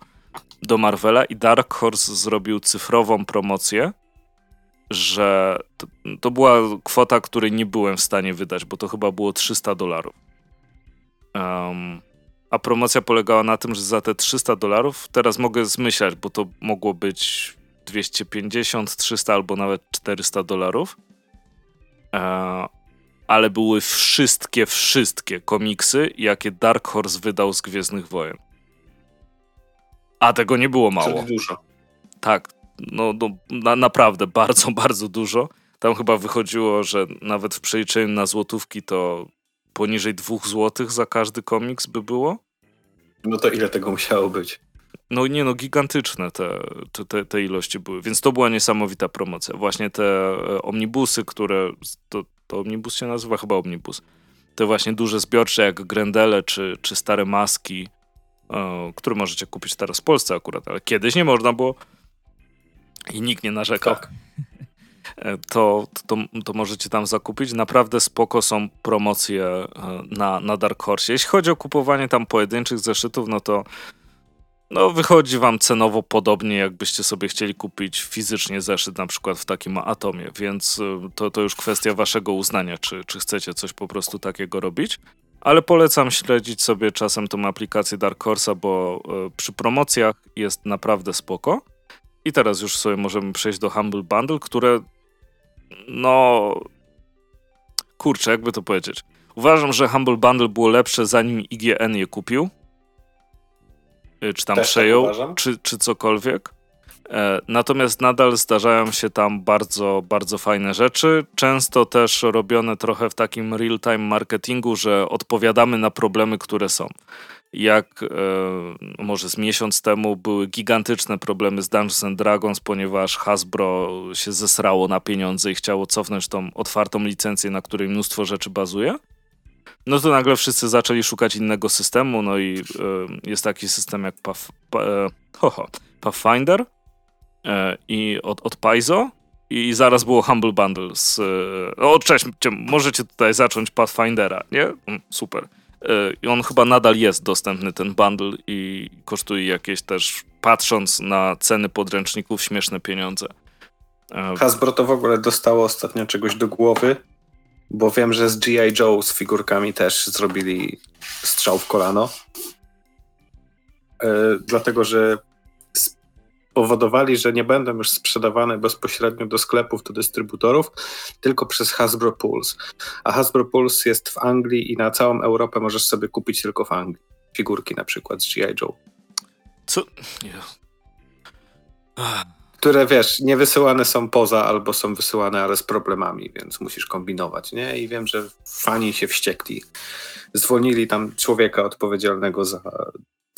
do Marvela i Dark Horse zrobił cyfrową promocję że to, to, była kwota, której nie byłem w stanie wydać, bo to chyba było 300 dolarów. Um, a promocja polegała na tym, że za te 300 dolarów teraz mogę zmyślać, bo to mogło być 250, 300 albo nawet 400 dolarów. E, ale były wszystkie, wszystkie komiksy, jakie Dark Horse wydał z Gwiezdnych Wojen. A tego nie było mało. Czyli dużo. Tak, no, no na, naprawdę bardzo, bardzo dużo. Tam chyba wychodziło, że nawet w przeliczeniu na złotówki to poniżej dwóch złotych za każdy komiks by było. No to ile tego musiało być? No nie no, gigantyczne te, te, te ilości były, więc to była niesamowita promocja. Właśnie te e, omnibusy, które, to, to omnibus się nazywa chyba omnibus, te właśnie duże zbiorcze jak Grendele czy, czy Stare Maski, e, które możecie kupić teraz w Polsce akurat, ale kiedyś nie można było i nikt nie narzekał. Tak. E, to, to, to możecie tam zakupić. Naprawdę spoko są promocje e, na, na Dark Horse. Jeśli chodzi o kupowanie tam pojedynczych zeszytów, no to no, wychodzi wam cenowo podobnie, jakbyście sobie chcieli kupić fizycznie zeszyt, na przykład w takim atomie, więc e, to, to już kwestia waszego uznania, czy, czy chcecie coś po prostu takiego robić. Ale polecam śledzić sobie czasem tą aplikację Dark Horse'a, bo przy promocjach jest naprawdę spoko. I teraz już sobie możemy przejść do Humble Bundle, które no kurczę, jakby to powiedzieć. Uważam, że Humble Bundle było lepsze zanim IGN je kupił. Y, czy tam Też tak przejął, tak czy, czy cokolwiek. E, natomiast nadal zdarzają się tam bardzo, bardzo fajne rzeczy. Często też robione trochę w takim real-time marketingu, że odpowiadamy na problemy, które są. Jak e, może z miesiąc temu były gigantyczne problemy z Dungeons and Dragons, ponieważ Hasbro się zesrało na pieniądze i chciało cofnąć tą otwartą licencję, na której mnóstwo rzeczy bazuje. No to nagle wszyscy zaczęli szukać innego systemu, no i e, jest taki system jak pa, e, ho, ho, Pathfinder, E, i od, od Paizo i zaraz było Humble Bundle z... E, o, cześć, możecie tutaj zacząć Pathfindera, nie? Mm, super. E, I on chyba nadal jest dostępny, ten bundle i kosztuje jakieś też, patrząc na ceny podręczników, śmieszne pieniądze. Hasbro to w ogóle dostało ostatnio czegoś do głowy, bo wiem, że z G.I. Joe z figurkami też zrobili strzał w kolano. dlatego, że powodowali, że nie będą już sprzedawane bezpośrednio do sklepów, do dystrybutorów, tylko przez Hasbro Pulse. A Hasbro Pulse jest w Anglii i na całą Europę możesz sobie kupić tylko w Anglii. Figurki na przykład z G.I. Joe. Co? Które wiesz, nie wysyłane są poza albo są wysyłane, ale z problemami, więc musisz kombinować, nie? I wiem, że fani się wściekli. Zwolnili tam człowieka odpowiedzialnego za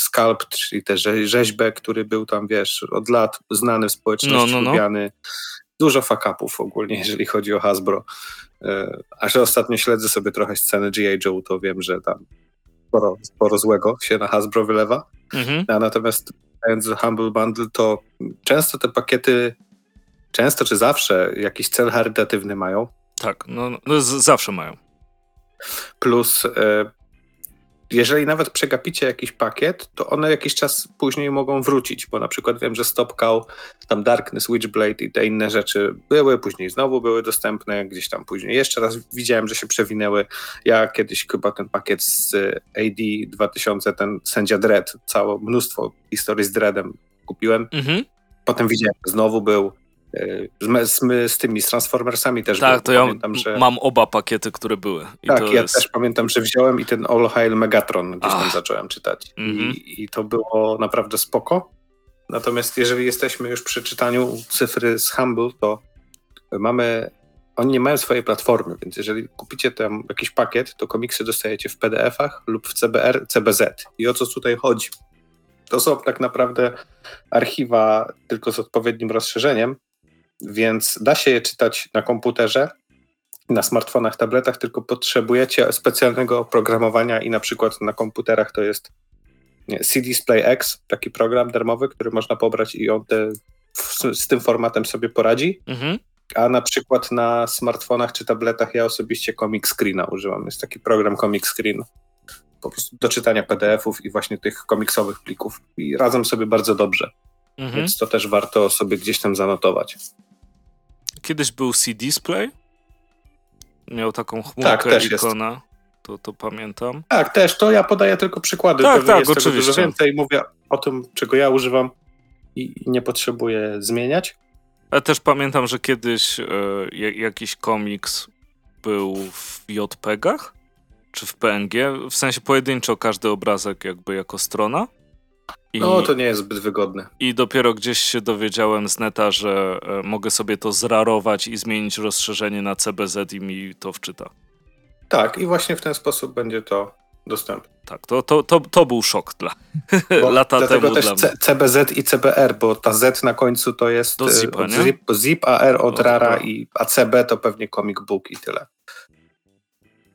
Sculpt, czyli też rzeźbę, który był tam, wiesz, od lat znany w społeczności, no, no, no. lubiany. Dużo fakapów ogólnie, jeżeli chodzi o Hasbro. E, a że ostatnio śledzę sobie trochę sceny G.I. Joe, to wiem, że tam sporo, sporo złego się na Hasbro wylewa. Mhm. A natomiast Humble Bundle, to często te pakiety, często czy zawsze jakiś cel charytatywny mają. Tak, no, no zawsze mają. Plus e, jeżeli nawet przegapicie jakiś pakiet, to one jakiś czas później mogą wrócić, bo na przykład wiem, że Stopcow, tam Darkness, Witchblade i te inne rzeczy były, później znowu były dostępne, gdzieś tam później jeszcze raz widziałem, że się przewinęły. Ja kiedyś chyba ten pakiet z AD 2000, ten Sędzia Dread, całe mnóstwo historii z Dreadem kupiłem. Mhm. Potem widziałem, że znowu był. Z, z, tymi z Transformersami też Tak, to ja pamiętam, że... mam oba pakiety, które były. I tak, ja jest... też pamiętam, że wziąłem i ten All Hail Megatron gdzieś Ach. tam zacząłem czytać. Mm -hmm. I, I, to było naprawdę spoko. Natomiast jeżeli jesteśmy już przy czytaniu cyfry z Humble, to mamy... Oni nie mają swojej platformy, więc jeżeli kupicie tam jakiś pakiet, to komiksy dostajecie w PDF-ach lub w CBR, CBZ. I o co tutaj chodzi? To są tak naprawdę archiwa tylko z odpowiednim rozszerzeniem, więc da się je czytać na komputerze, na smartfonach, tabletach, tylko potrzebujecie specjalnego oprogramowania i na przykład na komputerach to jest C-Display X, taki program darmowy, który można pobrać i on te, z tym formatem sobie poradzi. Mhm. A na przykład na smartfonach czy tabletach ja osobiście Comic Screena używam. Jest taki program Comic Screen po prostu do czytania PDF-ów i właśnie tych komiksowych plików i radzą sobie bardzo dobrze. Mhm. Więc to też warto sobie gdzieś tam zanotować. Kiedyś był C-Display. Miał taką chmurkę tak, ikona. To, to pamiętam. Tak, też. To ja podaję tylko przykłady. Tak, Pewnie tak, jest oczywiście. Dużo więcej. Mówię o tym, czego ja używam i nie potrzebuję zmieniać. Ja też pamiętam, że kiedyś e, jakiś komiks był w JPEGach czy w PNG, w sensie pojedynczo każdy obrazek jakby jako strona. I, no, to nie jest zbyt wygodne. I dopiero gdzieś się dowiedziałem z neta, że e, mogę sobie to zrarować i zmienić rozszerzenie na CBZ i mi to wczyta. Tak, i właśnie w ten sposób będzie to dostępne. Tak, to, to, to, to był szok dla bo lata dlatego temu. też dla CBZ i CBR, bo ta Z na końcu to jest Do zipa, nie? Zip, zip, a R od rara, i, a CB to pewnie comic book i tyle.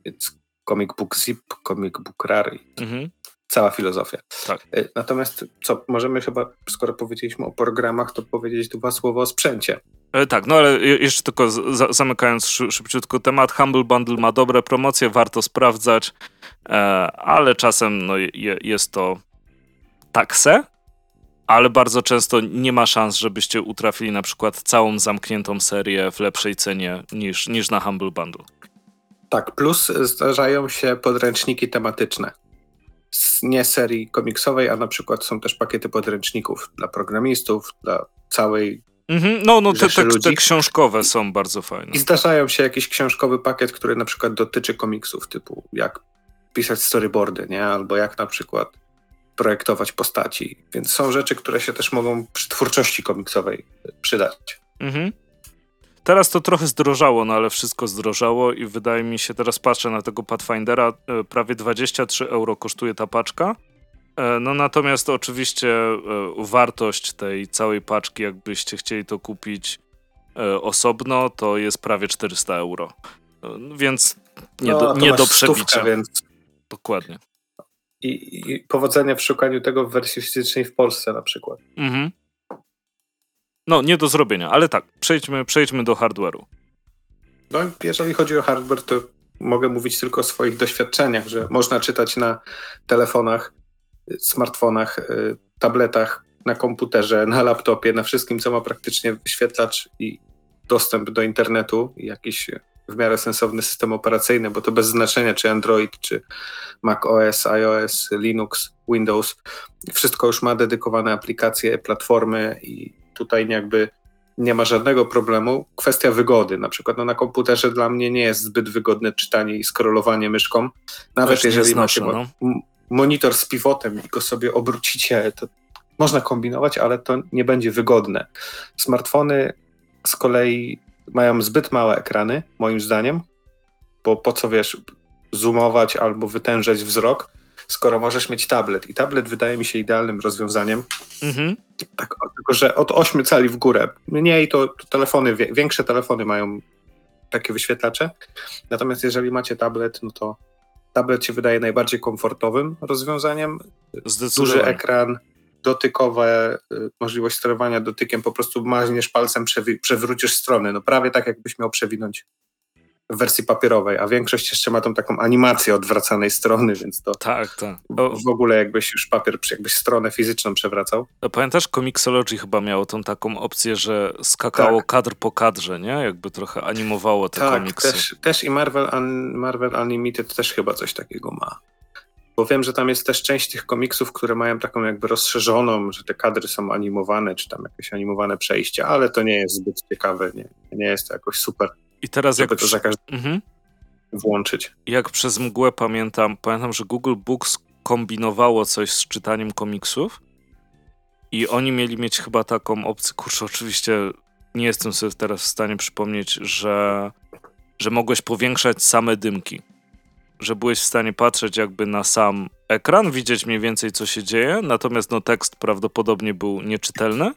Więc comic book zip, comic book rar. Mhm cała filozofia. Tak. E, natomiast co, możemy chyba, skoro powiedzieliśmy o programach, to powiedzieć dwa słowa o sprzęcie. E, tak, no ale jeszcze tylko zamykając szybciutko temat, Humble Bundle ma dobre promocje, warto sprawdzać, e, ale czasem no, jest to takse, ale bardzo często nie ma szans, żebyście utrafili na przykład całą zamkniętą serię w lepszej cenie niż, niż na Humble Bundle. Tak, plus zdarzają się podręczniki tematyczne nie serii komiksowej, a na przykład są też pakiety podręczników dla programistów, dla całej Mhm, no, no te, te, te, książkowe są bardzo fajne. I zdarzają się jakiś książkowy pakiet, który na przykład dotyczy komiksów, typu jak pisać storyboardy, nie? Albo jak na przykład projektować postaci. Więc są rzeczy, które się też mogą przy twórczości komiksowej przydać. Mhm. Teraz to trochę zdrożało, no ale wszystko zdrożało i wydaje mi się, teraz patrzę na tego Pathfindera, e, prawie 23 euro kosztuje ta paczka. E, no natomiast oczywiście e, wartość tej całej paczki, jakbyście chcieli to kupić osobno, to jest prawie 400 euro. Więc nie, no, do, nie do przebicia. Stówka, więc... Dokładnie. I, I, powodzenia w szukaniu tego w wersji fizycznej w Polsce na przykład. Mhm. No, nie do zrobienia, ale tak, przejdźmy, przejdźmy do hardware'u. No, jeżeli chodzi o hardware, to mogę mówić tylko o swoich doświadczeniach, że można czytać na telefonach, smartfonach, y, tabletach, na komputerze, na laptopie, na wszystkim, co ma praktycznie wyświetlacz i dostęp do internetu i jakiś w miarę sensowny system operacyjny, bo to bez znaczenia, czy Android, czy Mac OS, iOS, Linux, Windows. Wszystko już ma dedykowane aplikacje, platformy i tutaj jakby nie ma żadnego problemu. Kwestia wygody, na przykład no, na komputerze dla mnie nie jest zbyt wygodne czytanie i scrollowanie myszką. Nawet Też jeżeli macie no. monitor z pivotem i go sobie obrócicie, to można kombinować, ale to nie będzie wygodne. Smartfony z kolei mają zbyt małe ekrany, moim zdaniem, bo po co wiesz, zoomować albo wytężać wzrok, skoro możesz mieć tablet. I tablet wydaje mi się idealnym rozwiązaniem. Mhm. Tak, tylko, że od 8 cali w górę. Mniej to, to telefony, większe telefony mają takie wyświetlacze. Natomiast jeżeli macie tablet, no to tablet się wydaje najbardziej komfortowym rozwiązaniem. Duży ekran, dotykowe, y, możliwość sterowania dotykiem, po prostu maźniesz palcem, przewrócisz strony. No prawie tak, jakbyś miał przewinąć w wersji papierowej, a większość jeszcze ma tą taką animację odwracanej strony, więc to tak, tak. w ogóle jakbyś już papier, jakbyś stronę fizyczną przewracał. No, pamiętasz, Comixology chyba miało tą taką opcję, że skakało tak. kadr po kadrze, nie? Jakby trochę animowało te tak, komiksy. Też, też i Marvel, Un Marvel Unlimited też chyba coś takiego ma. Bo wiem, że tam jest też część tych komiksów, które mają taką jakby rozszerzoną, że te kadry są animowane, czy tam jakieś animowane przejścia, ale to nie jest zbyt ciekawe, nie, nie jest to jakoś super. I teraz żeby jak to za każdym mhm. włączyć. Jak przez mgłę pamiętam, pamiętam, że Google Books kombinowało coś z czytaniem komiksów i oni mieli mieć chyba taką opcję, kurczę, oczywiście nie jestem sobie teraz w stanie przypomnieć, że, że mogłeś powiększać same dymki że byłeś w stanie patrzeć jakby na sam ekran, widzieć mniej więcej co się dzieje, natomiast no tekst prawdopodobnie był nieczytelny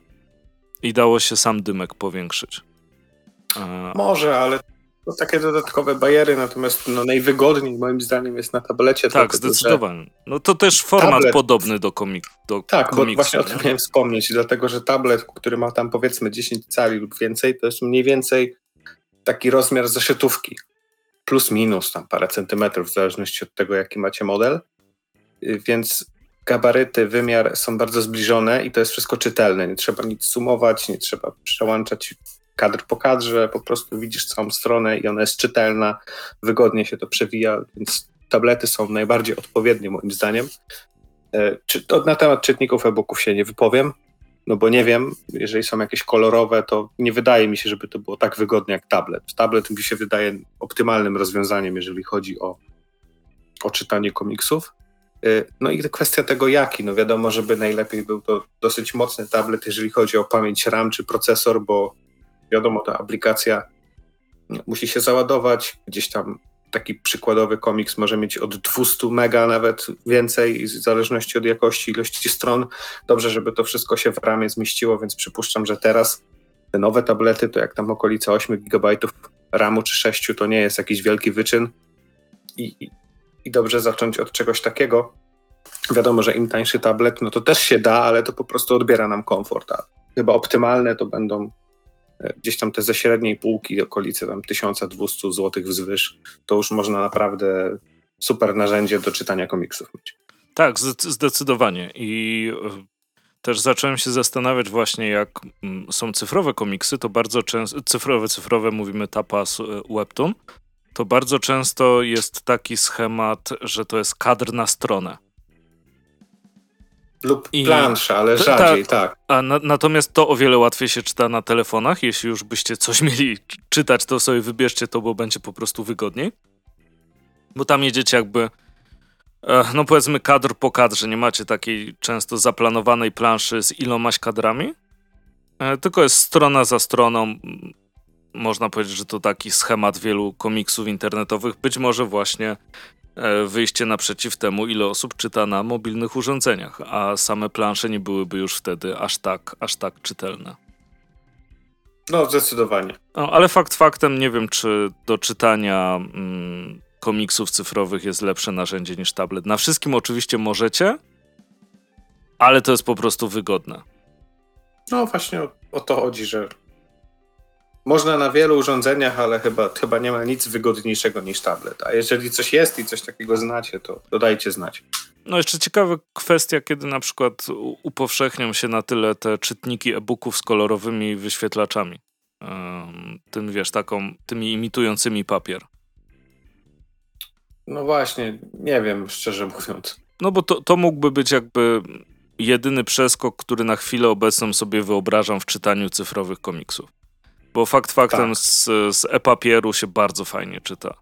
i dało się sam dymek powiększyć. Może, ale to takie dodatkowe bariery, natomiast no, najwygodniej moim zdaniem jest na tablecie. Tak, zdecydowanie. No to też format tablet, podobny do, komik do tak, komiksu. Tak, właśnie o tym miałem wspomnieć, dlatego że tablet, który ma tam powiedzmy 10 cali lub więcej, to jest mniej więcej taki rozmiar zeszytówki plus minus tam parę centymetrów, w zależności od tego, jaki macie model. Y, więc gabaryty, wymiar są bardzo zbliżone i to jest wszystko czytelne. Nie trzeba nic sumować, nie trzeba przełączać kadr po kadrze, po prostu widzisz całą stronę i ona jest czytelna, wygodnie się to przewija, więc tablety są najbardziej odpowiednie moim zdaniem. Y, czy, na temat czytników e-booków się nie wypowiem, no bo nie wiem, jeżeli są jakieś kolorowe, to nie wydaje mi się, żeby to było tak wygodne jak tablet. Tablet mi się wydaje optymalnym rozwiązaniem, jeżeli chodzi o, o czytanie komiksów. Y, no i kwestia tego jaki, no wiadomo, żeby najlepiej był to dosyć mocny tablet, jeżeli chodzi o pamięć RAM czy procesor, bo wiadomo, ta aplikacja musi się załadować, gdzieś tam taki przykładowy komiks może mieć od 200 mega nawet więcej, w zależności od jakości, ilości stron. Dobrze, żeby to wszystko się w ramie zmieściło, więc przypuszczam, że teraz te nowe tablety to jak tam okolice 8 GB RAMu czy 6 to nie jest jakiś wielki wyczyn i, i dobrze zacząć od czegoś takiego. Wiadomo, że im tańszy tablet, no to też się da, ale to po prostu odbiera nam komfort. A chyba optymalne to będą gdzieś tam te ze średniej półki, okolice tam 1200 zł wzwyż, to już można naprawdę super narzędzie do czytania komiksów mieć. Tak, zdecydowanie. I e, też zacząłem się zastanawiać właśnie, jak mm, są cyfrowe komiksy, to bardzo często, cyfrowe, cyfrowe, mówimy tapas, e, webtoon, to bardzo często jest taki schemat, że to jest kadr na stronę. Lub I plansza, ale rzadziej, tak. A na, natomiast to o wiele łatwiej się czyta na telefonach. Jeśli już byście coś mieli czytać, to sobie wybierzcie to, bo będzie po prostu wygodniej. Bo tam jedziecie jakby no powiedzmy kadr po kadrze, nie macie takiej często zaplanowanej planszy z ilomaś kadrami, e, tylko jest strona za stroną. Można powiedzieć, że to taki schemat wielu komiksów internetowych. Być może właśnie e, wyjście naprzeciw temu, ile osób czyta na mobilnych urządzeniach, a same plansze nie byłyby już wtedy aż tak, aż tak czytelne. No, zdecydowanie. No, ale fakt faktem, nie wiem, czy do czytania mm, komiksów cyfrowych jest lepsze narzędzie niż tablet. Na wszystkim oczywiście możecie, ale to jest po prostu wygodne. No właśnie o, o to chodzi, że można na wielu urządzeniach, ale chyba, chyba nie ma nic wygodniejszego niż tablet. A jeżeli coś jest i coś takiego znacie, to dodajcie znać. No jeszcze ciekawa kwestia, kiedy na przykład upowszechnią się na tyle te czytniki e-booków z kolorowymi wyświetlaczami. tym wiesz, taką, tymi imitującymi papier. No właśnie, nie wiem, szczerze mówiąc. No bo to, to mógłby być jakby jedyny przeskok, który na chwilę obecną sobie wyobrażam w czytaniu cyfrowych komiksów. Bo fakt faktem tak. z, z e-papieru się bardzo fajnie czyta.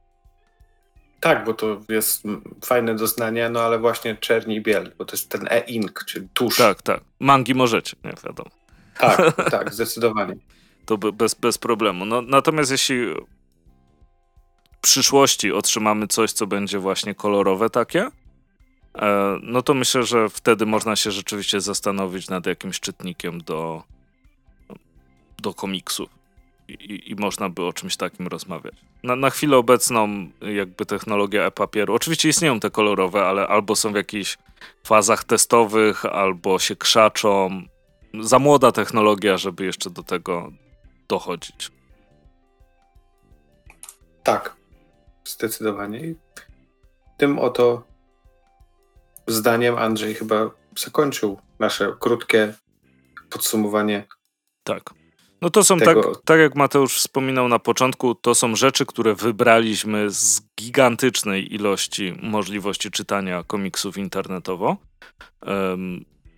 Tak, bo to jest fajne doznanie, no ale właśnie czerni i biel, bo to jest ten e-ink, czyli tusz. Tak, tak. Mangi możecie, nie wiadomo. Tak, tak, zdecydowanie. To bez, bez problemu. No, natomiast jeśli przyszłości otrzymamy coś, co będzie właśnie kolorowe takie, e, no to myślę, że wtedy można się rzeczywiście zastanowić nad jakimś czytnikiem do, do komiksu I, i można by o czymś takim rozmawiać. Na, na chwilę obecną jakby technologia e-papieru, oczywiście istnieją te kolorowe, ale albo są w jakichś fazach testowych, albo się krzaczą. Za młoda technologia, żeby jeszcze do tego dochodzić. Tak, Zdecydowanie. I tym oto zdaniem Andrzej chyba zakończył nasze krótkie podsumowanie. Tak. No to są, tak, tego... tak, tak jak Mateusz wspominał na początku, to są rzeczy, które wybraliśmy z gigantycznej ilości możliwości czytania komiksów internetowo.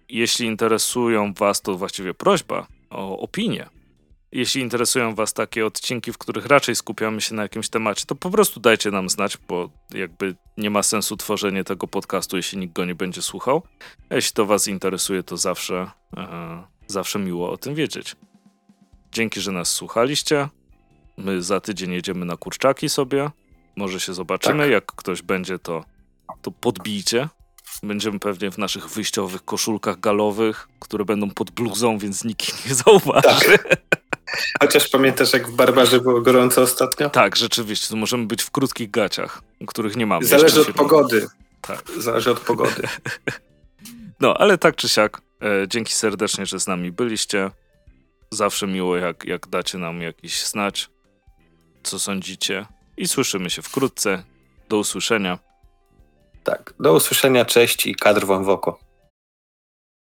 Jeśli interesują Was, to właściwie prośba o opinię jeśli interesują Was takie odcinki, w których raczej skupiamy się na jakimś temacie, to po prostu dajcie nam znać, bo jakby nie ma sensu tworzenie tego podcastu, jeśli nikt go nie będzie słuchał. Jeśli to Was interesuje, to zawsze, e, zawsze miło o tym wiedzieć. Dzięki, że nas słuchaliście. My za tydzień jedziemy na kurczaki sobie. Może się zobaczymy. Tak. Jak ktoś będzie, to, to podbijcie. Będziemy pewnie w naszych wyjściowych koszulkach galowych, które będą pod bluzą, więc nikt nie zauważy. Tak. Chociaż pamiętasz, jak w Barbarze było gorąco ostatnio? Tak, rzeczywiście. To możemy być w krótkich gaciach, których nie mamy. Zależy od pogody. Tak. Zależy od pogody. No, ale tak czy siak, e, dzięki serdecznie, że z nami byliście. Zawsze miło, jak, jak dacie nam jakiś znać, co sądzicie. I słyszymy się wkrótce. Do usłyszenia. Tak, do usłyszenia, cześć i kadr wam w oko.